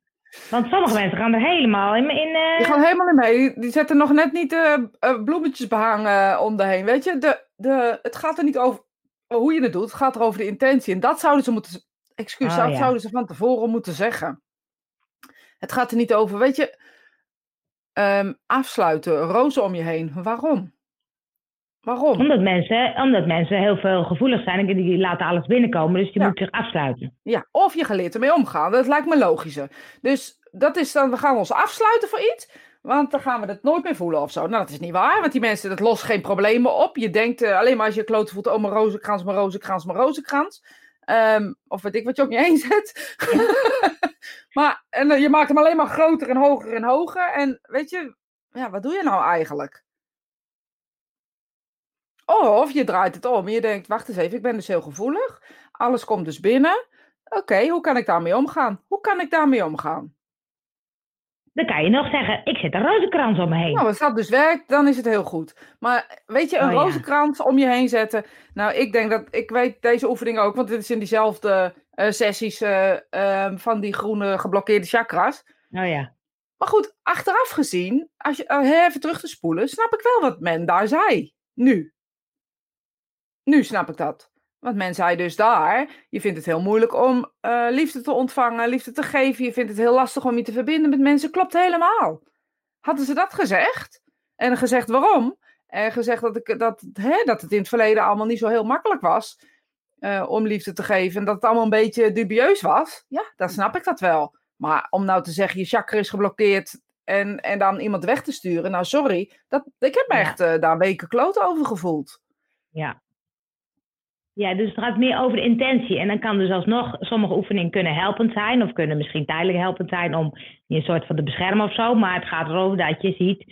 Want sommige mensen gaan er helemaal in. in eh, Die gaan helemaal in mee. Die, zetten nog net niet eh eh, bloemetjesbehang eh, om de heen. Weet je, de, de, het gaat er niet over hoe je het doet. Het gaat er over de intentie. En dat zouden ze moeten... Excuus, Oh, dat ja. zouden ze van tevoren moeten zeggen. Het gaat er niet over, weet je... ehm, afsluiten, rozen om je heen. Waarom? Waarom? omdat, mensen, omdat mensen heel veel gevoelig zijn en die laten alles binnenkomen. Dus die Ja. moeten zich afsluiten. Ja, of je geleerd ermee omgaan. Dat lijkt me logischer. Dus dat is dan, we gaan ons afsluiten voor iets. Want dan gaan we het nooit meer voelen of zo. Nou, dat is niet waar. Want die mensen, dat lost geen problemen op. Je denkt eh, alleen maar als je kloten voelt, oh mijn rozenkrans, mijn rozenkrans, mijn rozenkrans. Ehm, of weet ik wat je om je heen zet. maar en, eh, je maakt hem alleen maar groter en hoger en hoger. En weet je, ja, wat doe je nou eigenlijk? Of je draait het om en je denkt, wacht eens even, ik ben dus heel gevoelig. Alles komt dus binnen. Oké, hoe kan ik daarmee omgaan? Hoe kan ik daarmee omgaan? Dan kan je nog zeggen, ik zet een rozenkrans om me heen. Nou, als dat dus werkt, dan is het heel goed. Maar weet je, een Oh, ja. rozenkrans om je heen zetten. Nou, ik denk dat, ik weet deze oefening ook, want dit is in diezelfde eh, sessies eh, ehm, van die groene geblokkeerde chakras. Oh ja. Maar goed, achteraf gezien, als je eh, even terug te spoelen, snap ik wel wat men daar zei. Nu. Nu snap ik dat. Want men zei dus daar, je vindt het heel moeilijk om eh, liefde te ontvangen, liefde te geven. Je vindt het heel lastig om je te verbinden met mensen. Klopt helemaal. Hadden ze dat gezegd? En gezegd waarom? En gezegd dat, ik, dat, hè, dat het in het verleden allemaal niet zo heel makkelijk was. eh, om liefde te geven. En dat het allemaal een beetje dubieus was. Ja, dan snap ik dat wel. Maar om nou te zeggen, je chakra is geblokkeerd en, en dan iemand weg te sturen. Nou, sorry. Dat, ik heb me Ja. echt eh, daar weken kloot over gevoeld. Ja. Ja, dus het gaat meer over de intentie. En dan kan dus alsnog sommige oefeningen kunnen helpend zijn, of kunnen misschien tijdelijk helpend zijn om je een soort van te beschermen of zo. Maar het gaat erover dat je ziet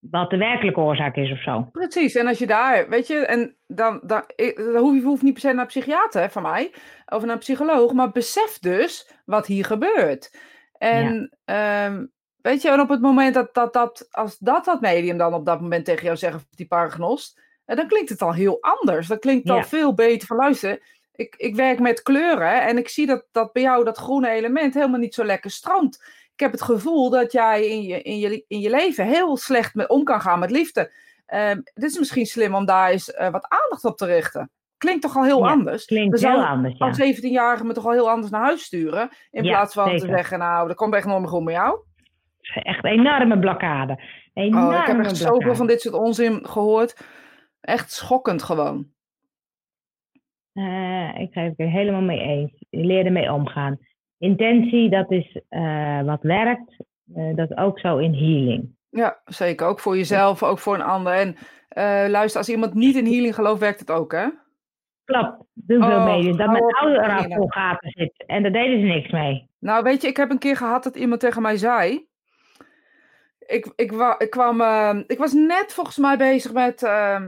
wat de werkelijke oorzaak is of zo. Precies, en als je daar, weet je, en dan, dan, ik- dan hoef je hoeft niet per se naar een psychiater van mij, of naar een psycholoog, maar besef dus wat hier gebeurt. En ehm, weet je, en op het moment dat, dat, dat, als dat dat medium dan op dat moment tegen jou zegt, of die paragnost, eh, dan klinkt het al heel anders. Dan klinkt het Ja. al veel beter van, luister, ik, ik werk met kleuren en ik zie dat, dat bij jou dat groene element helemaal niet zo lekker stroomt. Ik heb het gevoel dat jij in je, in je, in je leven heel slecht mee om kan gaan met liefde. Ehm het is misschien slim om daar eens eh, wat aandacht op te richten. Klinkt toch al heel Ja, anders? Klinkt We heel anders, ja. Als 17-jarige me toch al heel anders naar huis sturen. In Ja, plaats van te zeggen, nou, dat komt echt meer goed met jou. Echt een enorme blokkade. Enorme Oh, ik heb echt zoveel van dit soort onzin gehoord. Echt schokkend gewoon. Eh, ik ga het er helemaal mee eens. Je leert ermee omgaan. Intentie, dat is eh, wat werkt. Eh, dat is ook zo in healing. Ja, zeker. Ook voor jezelf, ook voor een ander. En eh, luister, als iemand niet in healing gelooft, werkt het ook, hè? Klopt, doen veel Oh, mee. Dat hou mijn ouder eraf vol gaten zit. En daar deden ze niks mee. Nou, weet je, ik heb een keer gehad dat iemand tegen mij zei. Ik, ik, wa, ik, kwam, ik was net volgens mij bezig met, eh,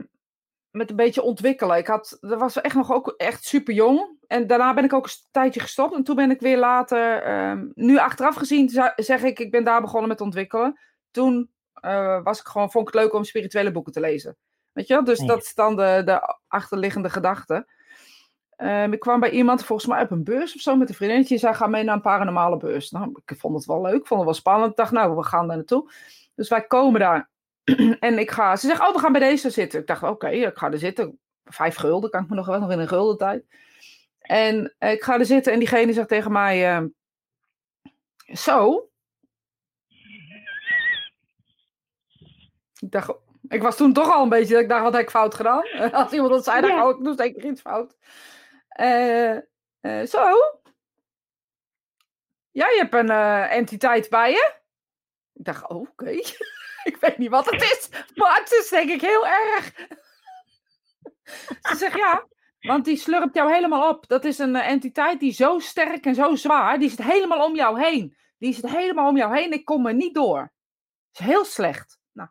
met een beetje ontwikkelen. Ik had, dat was echt nog ook echt super jong. En daarna ben ik ook een tijdje gestopt. En toen ben ik weer later, eh, nu achteraf gezien, zeg ik, ik ben daar begonnen met ontwikkelen. Toen eh, was ik gewoon, vond ik het leuk om spirituele boeken te lezen. Weet je wel? Dus Nee. dat is dan de, de achterliggende gedachte. Ehm, ik kwam bij iemand, volgens mij op een beurs of zo, met een vriendinnetje. Zij gaan mee naar een paranormale beurs. Nou, ik vond het wel leuk, ik vond het wel spannend. Ik dacht, nou, we gaan daar naartoe. Dus wij komen daar. en ik ga, ze zegt, oh, we gaan bij deze zitten. Ik dacht, oké, ik ga er zitten. Vijf gulden, kan ik me nog wel, nog in een gulden tijd. En eh, ik ga er zitten en diegene zegt tegen mij, ehm, zo. Ik dacht, ik was toen toch al een beetje, dat ik dacht, wat heb ik fout gedaan? Als iemand dat zei, ik, Ja. ik doe zeker iets fout. Eh, eh, zo. Jij hebt een eh, entiteit bij je. Ik dacht, oké. ik weet niet wat het is, maar het is denk ik heel erg. Ze zegt ja, want die slurpt jou helemaal op. Dat is een eh, entiteit die zo sterk en zo zwaar, die zit helemaal om jou heen. Die zit helemaal om jou heen. Ik kom er niet door. Dat is heel slecht. Nou,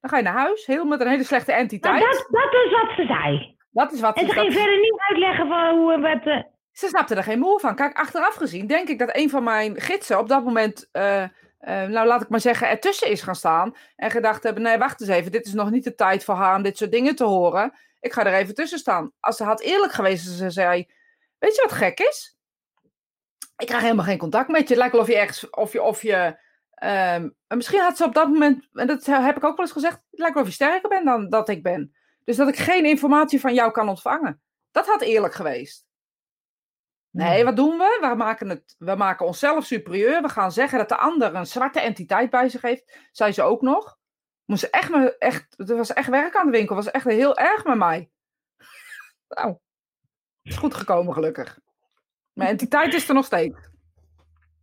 dan ga je naar huis, heel met een hele slechte Maar entiteit. dat, dat is wat ze zei. Dat is wat En ze ging verder niet uitleggen van hoe wat... eh, Ze snapte er geen moe van. Kijk, achteraf gezien denk ik dat een van mijn gidsen op dat moment, eh, nou laat ik maar zeggen, ertussen is gaan staan. En gedacht hebben, nee, wacht eens even, dit is nog niet de tijd voor haar om dit soort dingen te horen. Ik ga er even tussen staan. Als ze had eerlijk geweest en ze zei, weet je wat gek is? Ik krijg helemaal geen contact met je. Het lijkt wel of je ergens, of je, of je ehm, en misschien had ze op dat moment, en dat heb ik ook wel eens gezegd, het lijkt wel of je sterker bent dan dat ik ben. Dus dat ik geen informatie van jou kan ontvangen. Dat had eerlijk geweest. Nee, wat doen we? We maken, het, we maken onszelf superieur. We gaan zeggen dat de ander een zwarte entiteit bij zich heeft. Zei ze ook nog. Moest echt, me, echt, er was echt werk aan de winkel. was echt heel erg met mij. Nou, het is goed gekomen gelukkig. Mijn entiteit is er nog steeds.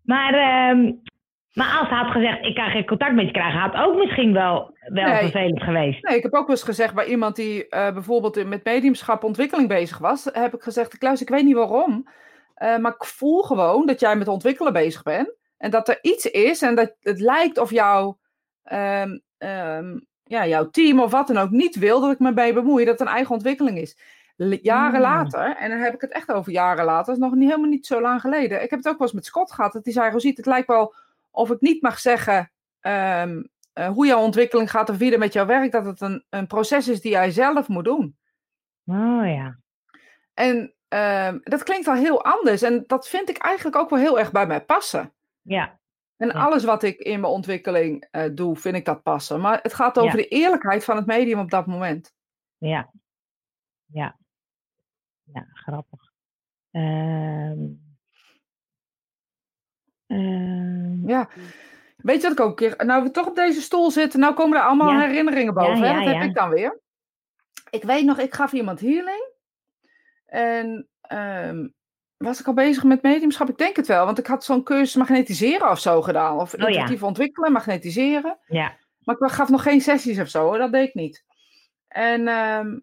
Maar, ehm, maar als ze had gezegd, ik kan geen contact met je krijgen, had ook misschien wel, wel Nee. vervelend geweest. Nee, ik heb ook wel eens gezegd bij iemand die eh, bijvoorbeeld met mediumschap ontwikkeling bezig was. Heb ik gezegd, Kluis, ik weet niet waarom. Eh, maar ik voel gewoon dat jij met ontwikkelen bezig bent. En dat er iets is en dat het lijkt of jouw, ehm, ehm, ja, jouw team of wat dan ook niet wil dat ik me bij bemoei. Dat het een eigen ontwikkeling is. L- Jaren Hmm. later, en dan heb ik het echt over jaren later, dat is nog niet, helemaal niet zo lang geleden. Ik heb het ook wel eens met Scott gehad. Dat hij zei, Rosiet, het lijkt wel of ik niet mag zeggen ehm, eh, hoe jouw ontwikkeling gaat of wie er met jou werkt, dat het een, een proces is die jij zelf moet doen. Oh ja. En ehm, dat klinkt al heel anders. En dat vind ik eigenlijk ook wel heel erg bij mij passen. Ja, En Ja. alles wat ik in mijn ontwikkeling eh, doe, vind ik dat passen. Maar het gaat over Ja. de eerlijkheid van het medium op dat moment. ja. Ja. Ja, grappig. Ehm ehm, Ja. Weet je wat ik ook een keer... Nou, we toch op deze stoel zitten, nou komen er allemaal Ja. herinneringen boven. Hè? Dat heb ik dan weer. Ik weet nog, ik gaf iemand healing. En ehm, was ik al bezig met mediumschap? Ik denk het wel, want ik had zo'n cursus magnetiseren of zo gedaan. Of Oh ja. intuïtief ontwikkelen, magnetiseren. Ja. Maar ik gaf nog geen sessies of zo, hoor. dat deed ik niet. En ehm,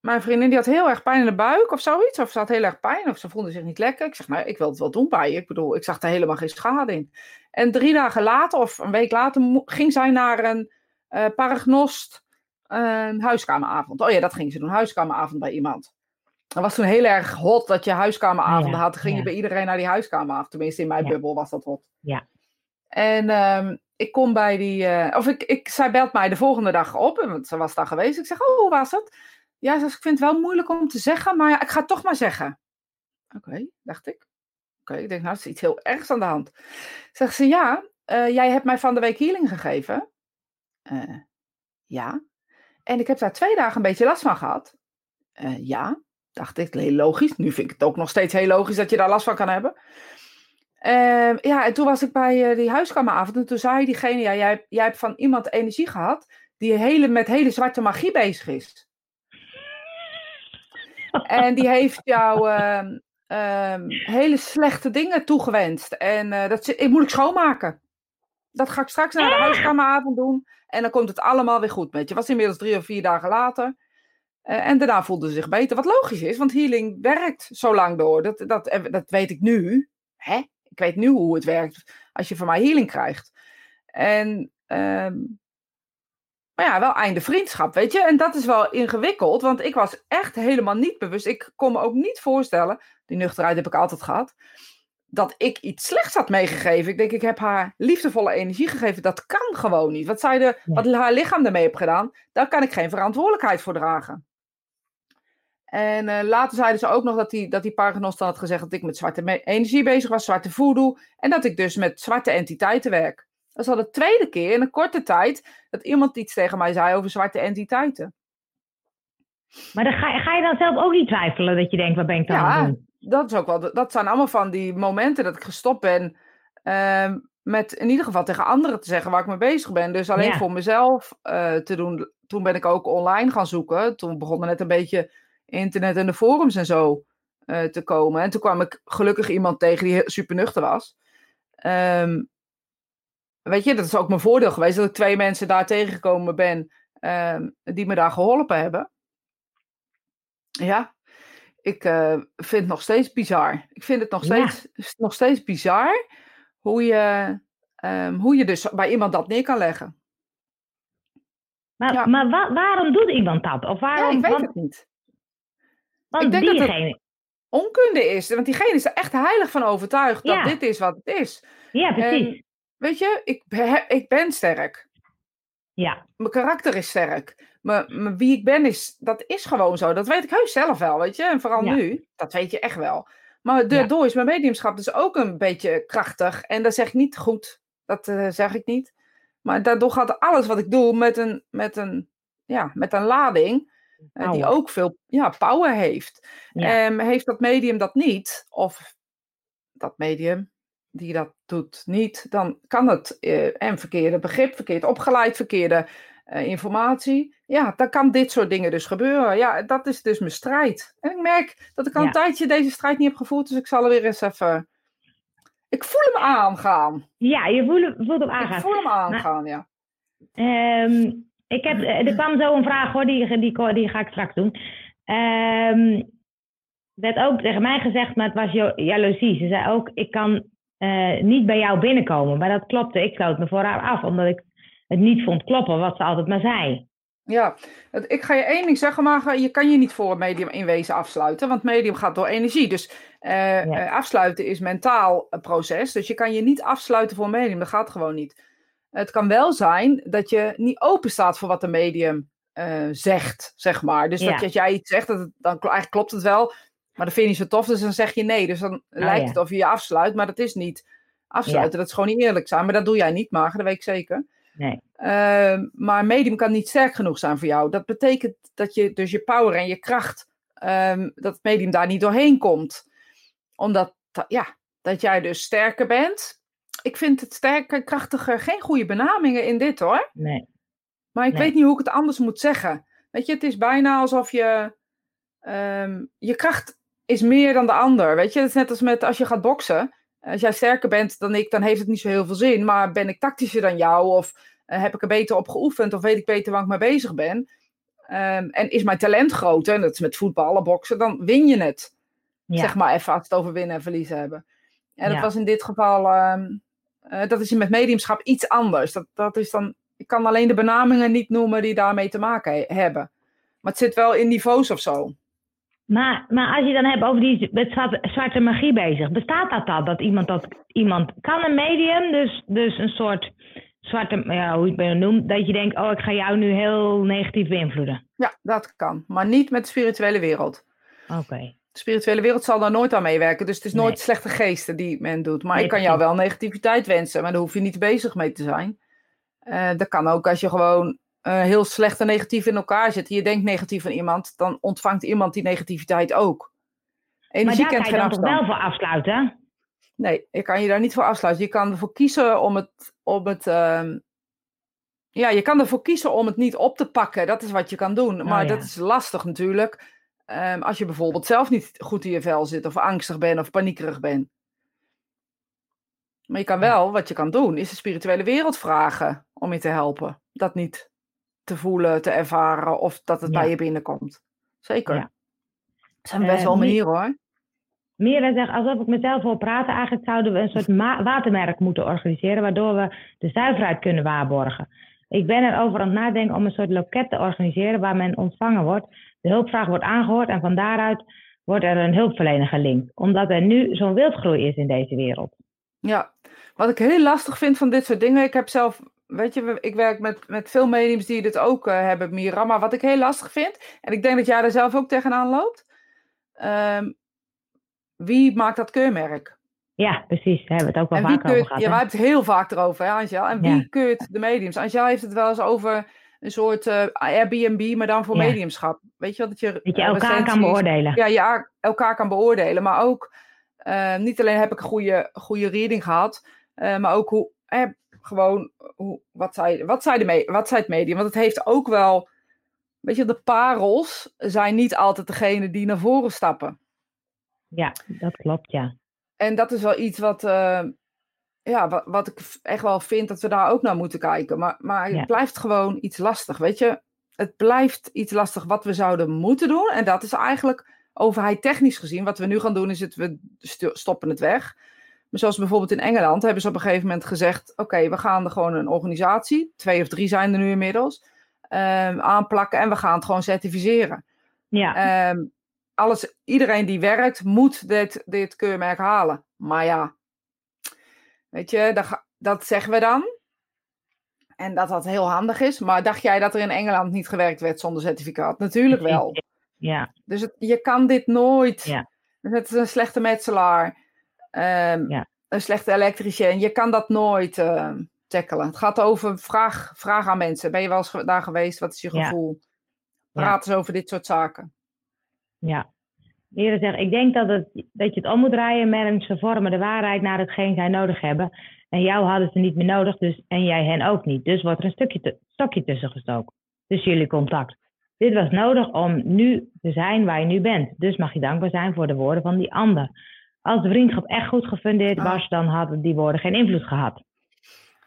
mijn vriendin die had heel erg pijn in de buik of zoiets. Of ze had heel erg pijn of ze voelde zich niet lekker. Ik zeg, nou, ik wil het wel doen bij je. Ik bedoel, ik zag er helemaal geen schade in. En drie dagen later of een week later ging zij naar een eh paragnost een huiskameravond. Oh ja, dat ging ze doen, huiskameravond bij iemand. Dat was toen heel erg hot dat je huiskameravonden had. Dan ging je bij iedereen naar die huiskameravond. Tenminste, in mijn bubbel was dat hot. Ja. En ehm, ik kom bij die... eh, of ik, ik, zij belt mij de volgende dag op, want ze was daar geweest. Ik zeg, oh, hoe was het? Ja, ze zegt, ik vind het wel moeilijk om te zeggen, maar ja, ik ga het toch maar zeggen. Oké, dacht ik. Oké, ik denk, nou, is iets heel ergs aan de hand. Zegt ze, ja, eh, jij hebt mij van de week healing gegeven. Eh, ja. En ik heb daar twee dagen een beetje last van gehad. Eh, ja, dacht ik, heel logisch. Nu vind ik het ook nog steeds heel logisch dat je daar last van kan hebben. Ehm, ja, en toen was ik bij eh, die huiskameravond en toen zei diegene, ja, jij, jij hebt van iemand energie gehad die hele, met hele zwarte magie bezig is. En die heeft jou ehm, ehm, hele slechte dingen toegewenst. En eh, dat ik moet ik schoonmaken. Dat ga ik straks naar de huiskameravond doen. En dan komt het allemaal weer goed met je. Was inmiddels drie of vier dagen later. Eh, en daarna voelde ze zich beter. Wat logisch is, want healing werkt zo lang door. Dat, dat, eh, dat weet ik nu. Hè? Ik weet nu hoe het werkt als je van mij healing krijgt. En, ehm, maar ja, wel einde vriendschap, weet je. En dat is wel ingewikkeld, want ik was echt helemaal niet bewust. Ik kon me ook niet voorstellen, die nuchterheid heb ik altijd gehad, dat ik iets slechts had meegegeven. Ik denk, ik heb haar liefdevolle energie gegeven. Dat kan gewoon niet. Wat, zij de, wat haar lichaam ermee heeft gedaan, daar kan ik geen verantwoordelijkheid voor dragen. En eh, later zeiden ze ook nog dat die, dat die Paragnost dan had gezegd dat ik met zwarte energie bezig was, zwarte voodoo. En dat ik dus met zwarte entiteiten werk. Dat is al de tweede keer in een korte tijd dat iemand iets tegen mij zei over zwarte entiteiten. Maar dan ga, je- ga je dan zelf ook niet twijfelen dat je denkt, wat ben ik dan Ja. aan het doen? Dat, is ook wel, dat zijn allemaal van die momenten dat ik gestopt ben ehm, met in ieder geval tegen anderen te zeggen waar ik mee bezig ben. Dus alleen Ja. voor mezelf eh, te doen. Toen ben ik ook online gaan zoeken. Toen begon er net een beetje internet en de forums en zo eh, te komen. En toen kwam ik gelukkig iemand tegen die super nuchter was. Ehm, weet je, dat is ook mijn voordeel geweest dat ik twee mensen daar tegengekomen ben ehm, die me daar geholpen hebben. Ja, ik eh, vind het nog steeds bizar. Ik vind het nog Ja. steeds, nog steeds bizar hoe je, ehm, hoe je dus bij iemand dat neer kan leggen. Maar, Ja. maar wa- waarom doet iemand dat? Of Ja, waarom? ik weet want, het niet. Want ik denk dat het-. Onkunde is, want diegene is er echt heilig van overtuigd dat dit is wat het is. Ja, precies. Weet je, ik, ik ben sterk. ja, Mijn karakter is sterk. Maar, maar wie ik ben, is, dat is gewoon zo. Dat weet ik heus zelf wel, weet je. En vooral Ja. nu, dat weet je echt wel. Maar daardoor is mijn mediumschap dus ook een beetje krachtig. En dat zeg ik niet goed. Dat eh, zeg ik niet. Maar daardoor gaat alles wat ik doe met een, met een, ja, met een lading. Eh, die ook veel ja, power heeft. Ja. Ehm, heeft dat medium dat niet, of dat medium die dat doet niet, dan kan het eh, en verkeerde begrip, verkeerd opgeleid, verkeerde eh, informatie. Ja, dan kan dit soort dingen dus gebeuren. Ja, dat is dus mijn strijd. En ik merk dat ik al Ja. een tijdje deze strijd niet heb gevoeld, dus ik zal er weer eens even. Ik voel hem aangaan. ja, je voelt, voelt hem Ik aangaan. voel hem aangaan, ja. Ehm, ik heb, eh, er kwam zo een vraag hoor, die, die, die ga ik straks doen. Ehm werd ook tegen mij gezegd, maar het was jaloezie. Ze zei ook, ik kan eh, niet bij jou binnenkomen. Maar dat klopte, ik sloot me voor haar af, omdat ik het niet vond kloppen wat ze altijd maar zei. Ja, ik ga je één ding zeggen, maar je kan je niet voor een medium in wezen afsluiten, want medium gaat door energie. Dus eh, Ja. afsluiten is mentaal een proces, dus je kan je niet afsluiten voor een medium, dat gaat gewoon niet. Het kan wel zijn dat je niet open staat voor wat de medium eh, zegt, zeg maar. Dus Ja. dat jij iets zegt, dat het, dan eigenlijk klopt het wel, maar dat vind je niet zo tof, dus dan zeg je nee. Dus dan lijkt ja. het of je je afsluit, maar dat is niet afsluiten. Dat is gewoon niet eerlijk zijn, maar dat doe jij niet, Marga, dat weet ik zeker. Nee. Ehm, maar medium kan niet sterk genoeg zijn voor jou. Dat betekent dat je dus je power en je kracht, ehm, dat het medium daar niet doorheen komt. Omdat, ja, dat jij dus sterker bent. Ik vind het sterker, krachtiger geen goede benamingen in dit hoor. Nee. Maar ik Nee. weet niet hoe ik het anders moet zeggen. Weet je, het is bijna alsof je ehm, je kracht is meer dan de ander. Weet je, het is net als met als je gaat boksen. Als jij sterker bent dan ik, dan heeft het niet zo heel veel zin. Maar ben ik tactischer dan jou? Of eh, heb ik er beter op geoefend? Of weet ik beter waar ik mee bezig ben? Ehm, en is mijn talent groter? En dat is met voetballen, boksen. Dan win je het. Zeg maar even als het over winnen en verliezen hebben. En dat was in dit geval... Ehm, uh, dat is met mediumschap iets anders. Dat, dat is dan, ik kan alleen de benamingen niet noemen die daarmee te maken hebben. Maar het zit wel in niveaus of zo. Maar, maar als je dan hebt over die met zwarte, magie bezig, bestaat dat dan? Dat iemand, dat iemand kan een medium, dus, dus een soort zwarte, ja, hoe je het noemt, dat je denkt, oh, ik ga jou nu heel negatief beïnvloeden? Ja, dat kan. Maar niet met de spirituele wereld. Oké. De spirituele wereld zal daar nooit aan meewerken. Dus het is nooit slechte geesten die men doet. Maar ik kan jou wel negativiteit wensen, maar daar hoef je niet bezig mee te zijn. Uh, dat kan ook als je gewoon uh, heel slecht en negatief in elkaar zit. Je denkt negatief van iemand, dan ontvangt iemand die negativiteit ook. Energie maar daar kan je dan toch wel voor afsluiten? Nee, ik kan je daar niet voor afsluiten. Je kan ervoor kiezen om het, om het uh, ja, je kan ervoor kiezen om het niet op te pakken. Dat is wat je kan doen. Maar oh, dat is lastig natuurlijk. Um, als je bijvoorbeeld zelf niet goed in je vel zit, of angstig bent, of paniekerig bent. Maar je kan wel, wat je kan doen, is de spirituele wereld vragen om je te helpen. Dat niet te voelen, te ervaren, of dat het bij je binnenkomt. Zeker. Ja. Dat zijn best uh, wel manieren hoor. Meer zegt, alsof ik mezelf wil praten, eigenlijk zouden we een soort watermerk moeten organiseren, waardoor we de zuiverheid kunnen waarborgen. Ik ben erover aan het nadenken om een soort loket te organiseren waar men ontvangen wordt de hulpvraag wordt aangehoord en van daaruit wordt er een hulpverlener gelinkt. Omdat er nu zo'n wildgroei is in deze wereld. Ja, wat ik heel lastig vind van dit soort dingen. Ik heb zelf, weet je, ik werk met, met veel mediums die dit ook uh, hebben, Mira. Maar wat ik heel lastig vind, en ik denk dat jij er zelf ook tegenaan loopt. Um, wie maakt dat keurmerk? Ja, precies. Daar hebben we het ook wel vaak over gehad. Ja, wij hebben het heel vaak erover, hè, Angel. En wie keurt de mediums? Angel heeft het wel eens over een soort uh, Airbnb, maar dan voor mediumschap. Weet je wel, dat je, dat je elkaar kan beoordelen. Ja, je elkaar kan beoordelen. Maar ook, uh, niet alleen heb ik een goede, goede reading gehad, uh, maar ook hoe, gewoon, hoe, wat, zei, wat, zei de wat zei het medium? Want het heeft ook wel, weet je, de parels zijn niet altijd degene die naar voren stappen. Ja, dat klopt, ja. En dat is wel iets wat, ja, wat, wat ik echt wel vind dat we daar ook naar moeten kijken. Maar, maar het blijft gewoon iets lastig, weet je. Het blijft iets lastig wat we zouden moeten doen. En dat is eigenlijk overheid technisch gezien. Wat we nu gaan doen is het, we stoppen het weg. Maar zoals bijvoorbeeld in Engeland hebben ze op een gegeven moment gezegd... oké, we gaan er gewoon een organisatie, twee of drie zijn er nu inmiddels... Um, aanplakken en we gaan het gewoon certificeren. Ja. Um, alles, iedereen die werkt moet dit, dit keurmerk halen. Maar ja, Weet je, dat, dat zeggen we dan. En dat dat heel handig is. Maar dacht jij dat er in Engeland niet gewerkt werd zonder certificaat? Natuurlijk wel. Ja. Dus het, je kan dit nooit. Ja. Het is een slechte metselaar. Um, ja. Een slechte elektricien. Je kan dat nooit uh, tackelen. Het gaat over vraag, vraag aan mensen. Ben je wel eens daar geweest? Wat is je gevoel? Praat eens over dit soort zaken. Ja, Eerder zeggen, ik denk dat, het, dat je het om moet draaien. Mensen vormen de waarheid naar hetgeen zij nodig hebben. En jou hadden ze niet meer nodig, dus, en jij hen ook niet. Dus wordt er een stukje te, stokje tussen gestoken. Dus jullie contact. Dit was nodig om nu te zijn waar je nu bent. Dus mag je dankbaar zijn voor de woorden van die ander. Als de vriendschap echt goed gefundeerd ah. was, dan hadden die woorden geen invloed gehad.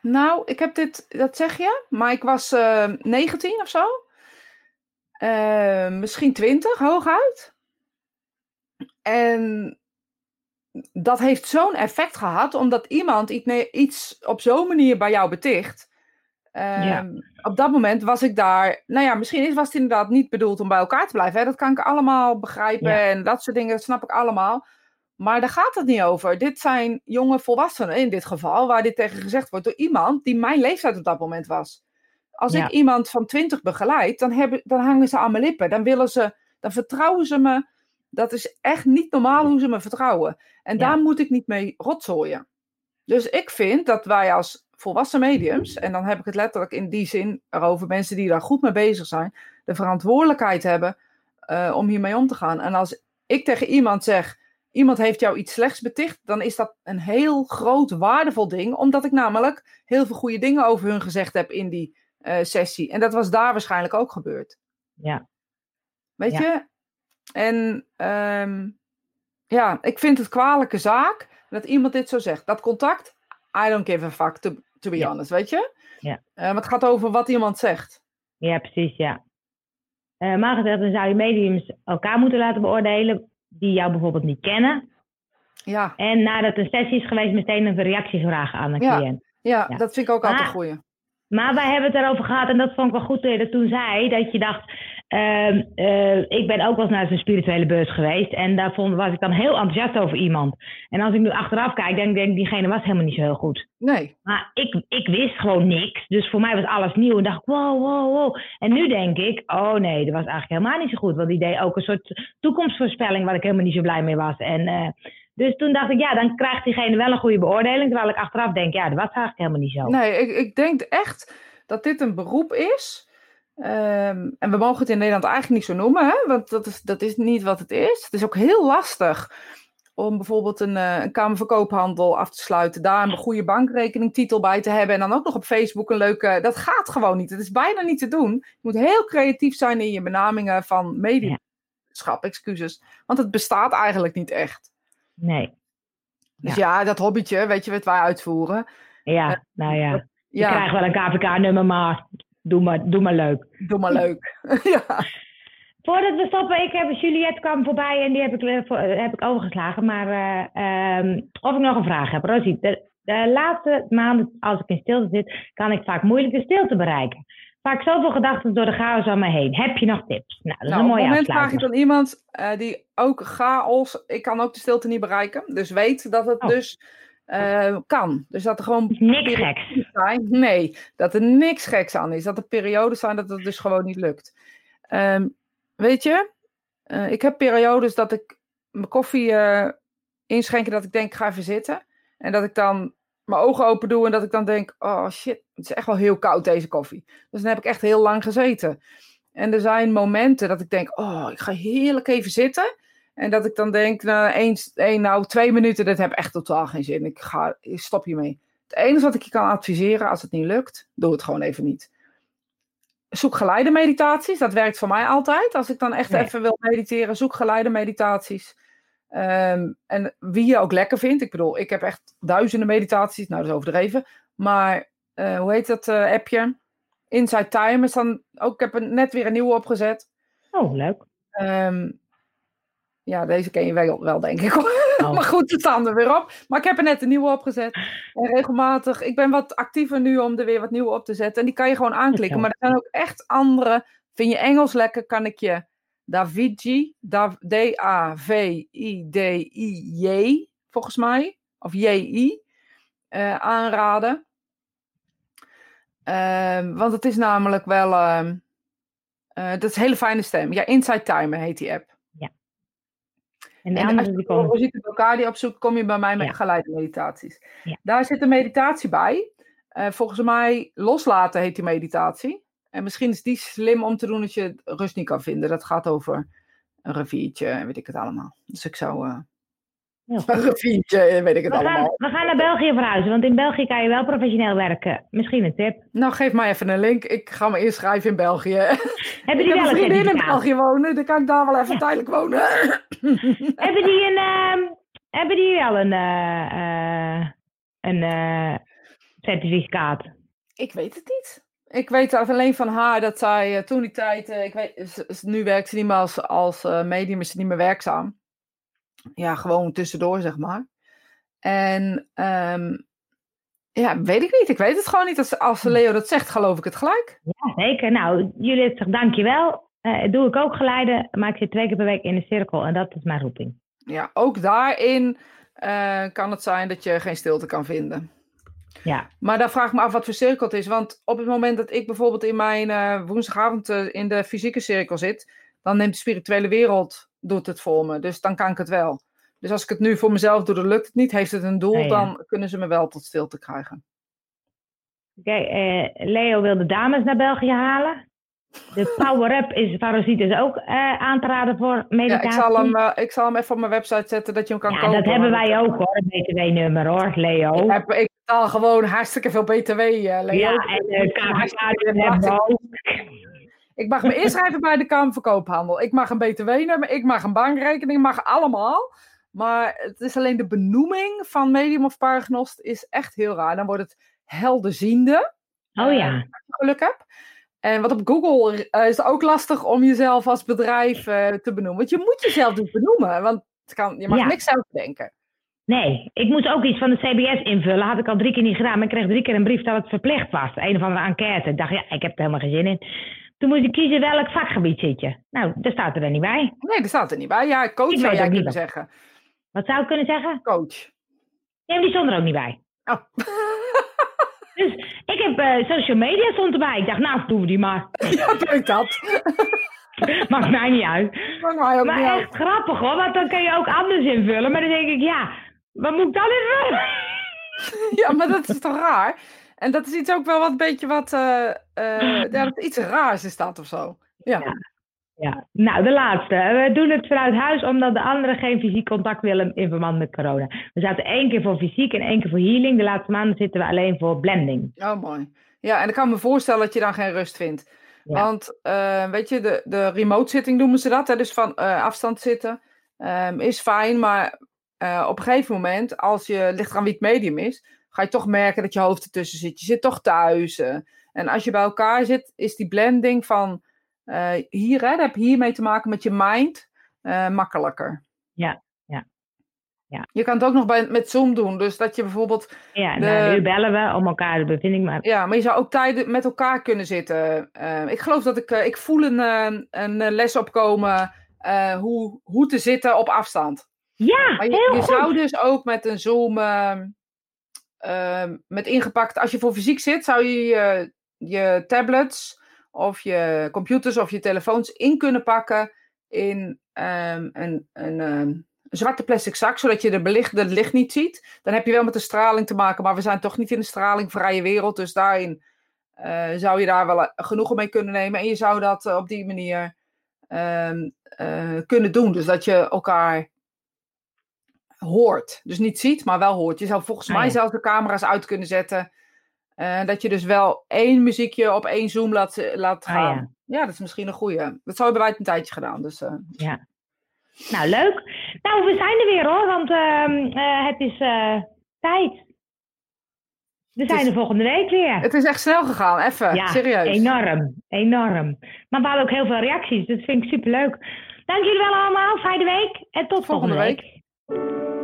Nou, ik heb dit, dat zeg je, maar ik was uh, eh, 19 of zo. Uh, misschien 20, hooguit. En dat heeft zo'n effect gehad, omdat iemand iets op zo'n manier bij jou beticht. Ehm, op dat moment was ik daar. Nou ja, misschien was het inderdaad niet bedoeld om bij elkaar te blijven. Hè? Dat kan ik allemaal begrijpen en dat soort dingen, dat snap ik allemaal. Maar daar gaat het niet over. Dit zijn jonge volwassenen in dit geval, waar dit tegen gezegd wordt door iemand die mijn leeftijd op dat moment was. Als ik iemand van twintig begeleid, dan, hebben, dan hangen ze aan mijn lippen. Dan willen ze, dan vertrouwen ze me dat is echt niet normaal hoe ze me vertrouwen. En daar moet ik niet mee rotzooien. Dus ik vind dat wij als volwassen mediums, en dan heb ik het letterlijk in die zin erover, mensen die daar goed mee bezig zijn, de verantwoordelijkheid hebben uh, om hiermee om te gaan. En als ik tegen iemand zeg, iemand heeft jou iets slechts beticht, dan is dat een heel groot, waardevol ding, omdat ik namelijk heel veel goede dingen over hun gezegd heb in die uh, sessie. En dat was daar waarschijnlijk ook gebeurd. Ja. Weet je, en um, ja, ik vind het kwalijke zaak dat iemand dit zo zegt. Dat contact, I don't give a fuck, to, to be Ja. honest, weet je? Ja. Eh, maar het gaat over wat iemand zegt. Ja, precies, ja. Eh maar gezegd, dan zou je mediums elkaar moeten laten beoordelen die jou bijvoorbeeld niet kennen. Ja, En nadat een sessie is geweest, meteen een reactie vragen aan de Ja. cliënt. ja, Ja. dat vind ik ook altijd een goeie. Maar wij hebben het erover gehad, en dat vond ik wel goed dat je dat toen zei, dat je dacht, ehm, eh, ik ben ook wel eens naar zo'n spirituele beurs geweest en daar vond, was ik dan heel enthousiast over iemand. En als ik nu achteraf kijk, denk ik, diegene was helemaal niet zo heel goed. Nee, Maar ik, ik wist gewoon niks, dus voor mij was alles nieuw en dacht ik, wow, wow, wow. En nu denk ik, oh nee, dat was eigenlijk helemaal niet zo goed, want die deed ook een soort toekomstvoorspelling waar ik helemaal niet zo blij mee was. En, eh, dus toen dacht ik, ja, dan krijgt diegene wel een goede beoordeling, terwijl ik achteraf denk, ja, dat was eigenlijk helemaal niet zo. nee ik, ik denk echt dat dit een beroep is. Ehm, en we mogen het in Nederland eigenlijk niet zo noemen, hè? want dat is, dat is niet wat het is. Het is ook heel lastig om bijvoorbeeld een, eh, een kamerverkoophandel af te sluiten, daar een goede bankrekeningtitel bij te hebben en dan ook nog op Facebook een leuke. Dat gaat gewoon niet. Het is bijna niet te doen. Je moet heel creatief zijn in je benamingen van mediaschap, excuses, want het bestaat eigenlijk niet echt. Nee, Dus ja, dat hobbytje, weet je wat wij uitvoeren. ja, nou ja. Je Ja, krijgt wel een KVK-nummer, maar doe maar, doe maar leuk. doe maar leuk. ja. Voordat we stoppen, ik heb Juliette kwam voorbij en die heb ik, eh, heb ik overgeslagen. Maar eh, ehm, of ik nog een vraag heb. Rosie, de, de laatste maanden als ik in stilte zit, kan ik vaak moeilijk de stilte bereiken. Vaak zoveel gedachten door de chaos om me heen. Heb je nog tips? Nou, dat is Nou, een op het mooie moment vraag ik dan iemand eh, die ook chaos, ik kan ook de stilte niet bereiken. Dus weet dat het Oh. dus eh, kan. Dus dat er gewoon Niks geks. zijn. Nee, dat er niks geks aan is. Dat er periodes zijn dat het dus gewoon niet lukt. Ehm, weet je, eh, ik heb periodes dat ik mijn koffie inschenk en dat ik denk, ik ga even zitten. En dat ik dan mijn ogen open doe en dat ik dan denk, oh shit, het is echt wel heel koud deze koffie. Dus dan heb ik echt heel lang gezeten. En er zijn momenten dat ik denk, oh, ik ga heerlijk even zitten. En dat ik dan denk, nou, één, één, nou twee minuten, dat heb echt totaal geen zin. Ik, ga, ik stop hiermee. Het enige wat ik je kan adviseren, als het niet lukt, doe het gewoon even niet. Zoek geleide meditaties, dat werkt voor mij altijd. Als ik dan echt even wil mediteren, zoek geleide meditaties. Ehm, en wie je ook lekker vindt. Ik bedoel, ik heb echt duizenden meditaties, nou dat is overdreven. Maar eh, hoe heet dat eh, appje? Inside Time is dan ook, ik heb er net weer een nieuwe opgezet. Oh, leuk. Ehm, ja, deze ken je wel, wel denk ik. Oh. maar goed, ze staan er weer op. Maar ik heb er net een nieuwe opgezet. En regelmatig, ik ben wat actiever nu om er weer wat nieuwe op te zetten. En die kan je gewoon aanklikken. Maar er zijn ook echt andere. Vind je Engels lekker, kan ik je Daviji, Da- D-A-V-I-D-I-J, volgens mij. Of J-I, eh, aanraden. Ehm, want het is namelijk wel... ehm, eh, dat is een hele fijne stem. Ja, Inside Timer heet die app. En de En als je komen. Rosita Belcardi opzoekt, kom je bij mij met Ja. geleide meditaties. Ja. Daar zit een meditatie bij. Eh, volgens mij loslaten heet die meditatie. En misschien is die slim om te doen als je rust niet kan vinden. Dat gaat over een riviertje en weet ik het allemaal. Dus ik zou... Heel goed. een riviertje en weet ik het We gaan, allemaal. we gaan naar België verhuizen, want in België kan je wel professioneel werken. Misschien een tip. Nou, geef mij even een link. Ik ga me inschrijven in België. Hebben die wel een vriendin in? België wonen. Dan kan ik daar wel even tijdelijk wonen. Hebben die een, ehm, hebben die wel een, eh, eh, een certificaat? Ik weet het niet. Ik weet alleen van haar dat zij eh, toen die tijd, eh, ik weet, z- nu werkt ze niet meer als, als eh, medium, is ze niet meer werkzaam. Ja, gewoon tussendoor, zeg maar. En ehm, ja, weet ik niet. Ik weet het gewoon niet. Als, als Leo dat zegt, geloof ik het gelijk. Ja, zeker. Nou, jullie zegt dankjewel. Eh doe ik ook geleiden, maar ik zit twee keer per week in de cirkel en dat is mijn roeping. Ja, ook daarin eh, kan het zijn dat je geen stilte kan vinden. Ja, Maar daar vraag ik me af wat voor cirkel het is. Want op het moment dat ik bijvoorbeeld in mijn eh, woensdagavond eh, in de fysieke cirkel zit, dan neemt de spirituele wereld doet het voor me. Dus dan kan ik het wel. Dus als ik het nu voor mezelf doe, dan lukt het niet. Heeft het een doel, Ah, ja. dan kunnen ze me wel tot stilte krijgen. oké. eh, Leo wil de dames naar België halen. De power-up is van Rosita is ook aan te raden voor Ja, meditatie. ik, zal hem, ik zal hem even op mijn website zetten dat je hem kan Ja, kopen. dat hebben wij ook hoor, een btw-nummer hoor, Leo. Ik, heb, ik betaal gewoon hartstikke veel BTW, eh, Leo. ja, en KVK ook. Ik mag me inschrijven bij de Kamerverkoophandel. Ik mag een BTW-nummer, ik mag een bankrekening, mag allemaal. Maar het is alleen de benoeming van medium of paragnost is echt heel raar. Dan wordt het helderziende. Oh ja. als je geluk hebt. En wat op Google eh, is het ook lastig om jezelf als bedrijf eh, te benoemen. Want je moet jezelf dus benoemen, want het kan, je mag Ja. niks zelf denken. Nee, ik moest ook iets van de CBS invullen. Had ik al drie keer niet gedaan. Maar ik kreeg drie keer een brief dat het verplicht was. Een of andere enquête. Ik dacht, ja, ik heb er helemaal geen zin in. Toen moest ik kiezen welk vakgebied zit je. Nou, daar staat er dan niet bij. Nee, dat staat er niet bij. Ja, coach Ik zou jij kunnen zeggen. Wat zou ik kunnen zeggen? Coach. Nee, maar die stond er ook niet bij. Oh. Dus ik heb eh, social media stond erbij. Ik dacht, nou, doen we die maar. Ja, denk dat. Maakt mij niet uit. Maakt mij ook niet Maar uit. echt grappig hoor, want dan kun je ook anders invullen. Maar dan denk ik, ja, wat moet ik dan invullen? Ja, maar dat is toch raar? En dat is iets ook wel wat een beetje wat... eh eh, ja, dat iets raars is dat of zo. Ja. Ja. Ja, nou, de laatste. We doen het vanuit huis omdat de anderen geen fysiek contact willen in verband met corona. We zaten één keer voor fysiek en één keer voor healing. De laatste maanden zitten we alleen voor blending. Oh, mooi. Ja, en ik kan me voorstellen dat je dan geen rust vindt. Ja. Want, eh, weet je, de, de remote zitting noemen ze dat. Hè? Dus van afstand zitten. ehm, is fijn, maar eh, op een gegeven moment, als je ligt eraan wie het medium is, ga je toch merken dat je hoofd ertussen zit. Je zit toch thuis. eh. en als je bij elkaar zit, is die blending van eh, hier, hè, dat heb hiermee te maken met je mind, makkelijker. Ja, ja, ja. Je kan het ook nog bij, met Zoom doen. Dus dat je bijvoorbeeld Ja, De- nou, nu bellen we om elkaar de bevinding. Maar Ja, maar je zou ook tijden met elkaar kunnen zitten. Ik geloof dat ik, ik voel een, een les opkomen hoe, hoe te zitten op afstand. Ja, Maar je, heel je goed. zou dus ook met een Zoom, ehm, ehm, met ingepakt, als je voor fysiek zit, zou je je, je tablets of je computers of je telefoons in kunnen pakken in ehm, een, een, zwarte plastic zak, zodat je de, belicht, de licht niet ziet. Dan heb je wel met de straling te maken, maar we zijn toch niet in een stralingvrije wereld. Dus daarin eh, zou je daar wel eh, genoegen mee kunnen nemen. En je zou dat eh, op die manier kunnen doen. Dus dat je elkaar hoort. Dus niet ziet, maar wel hoort. Je zou volgens Ah, mij ja. zelfs de camera's uit kunnen zetten. eh, dat je dus wel één muziekje op één Zoom laat, laat Ah, gaan. ja. dat is misschien een goeie. Dat hebben wij het een tijdje gedaan. Dus, eh, Nou, leuk. Nou, we zijn er weer hoor, want eh, het is eh, tijd. We zijn is- er volgende week weer. het is echt snel gegaan, even. ja, serieus. enorm, enorm. Maar we hadden ook heel veel reacties, dus dat vind ik superleuk. Dank jullie wel allemaal, fijne week en tot volgende, Volgende week. week.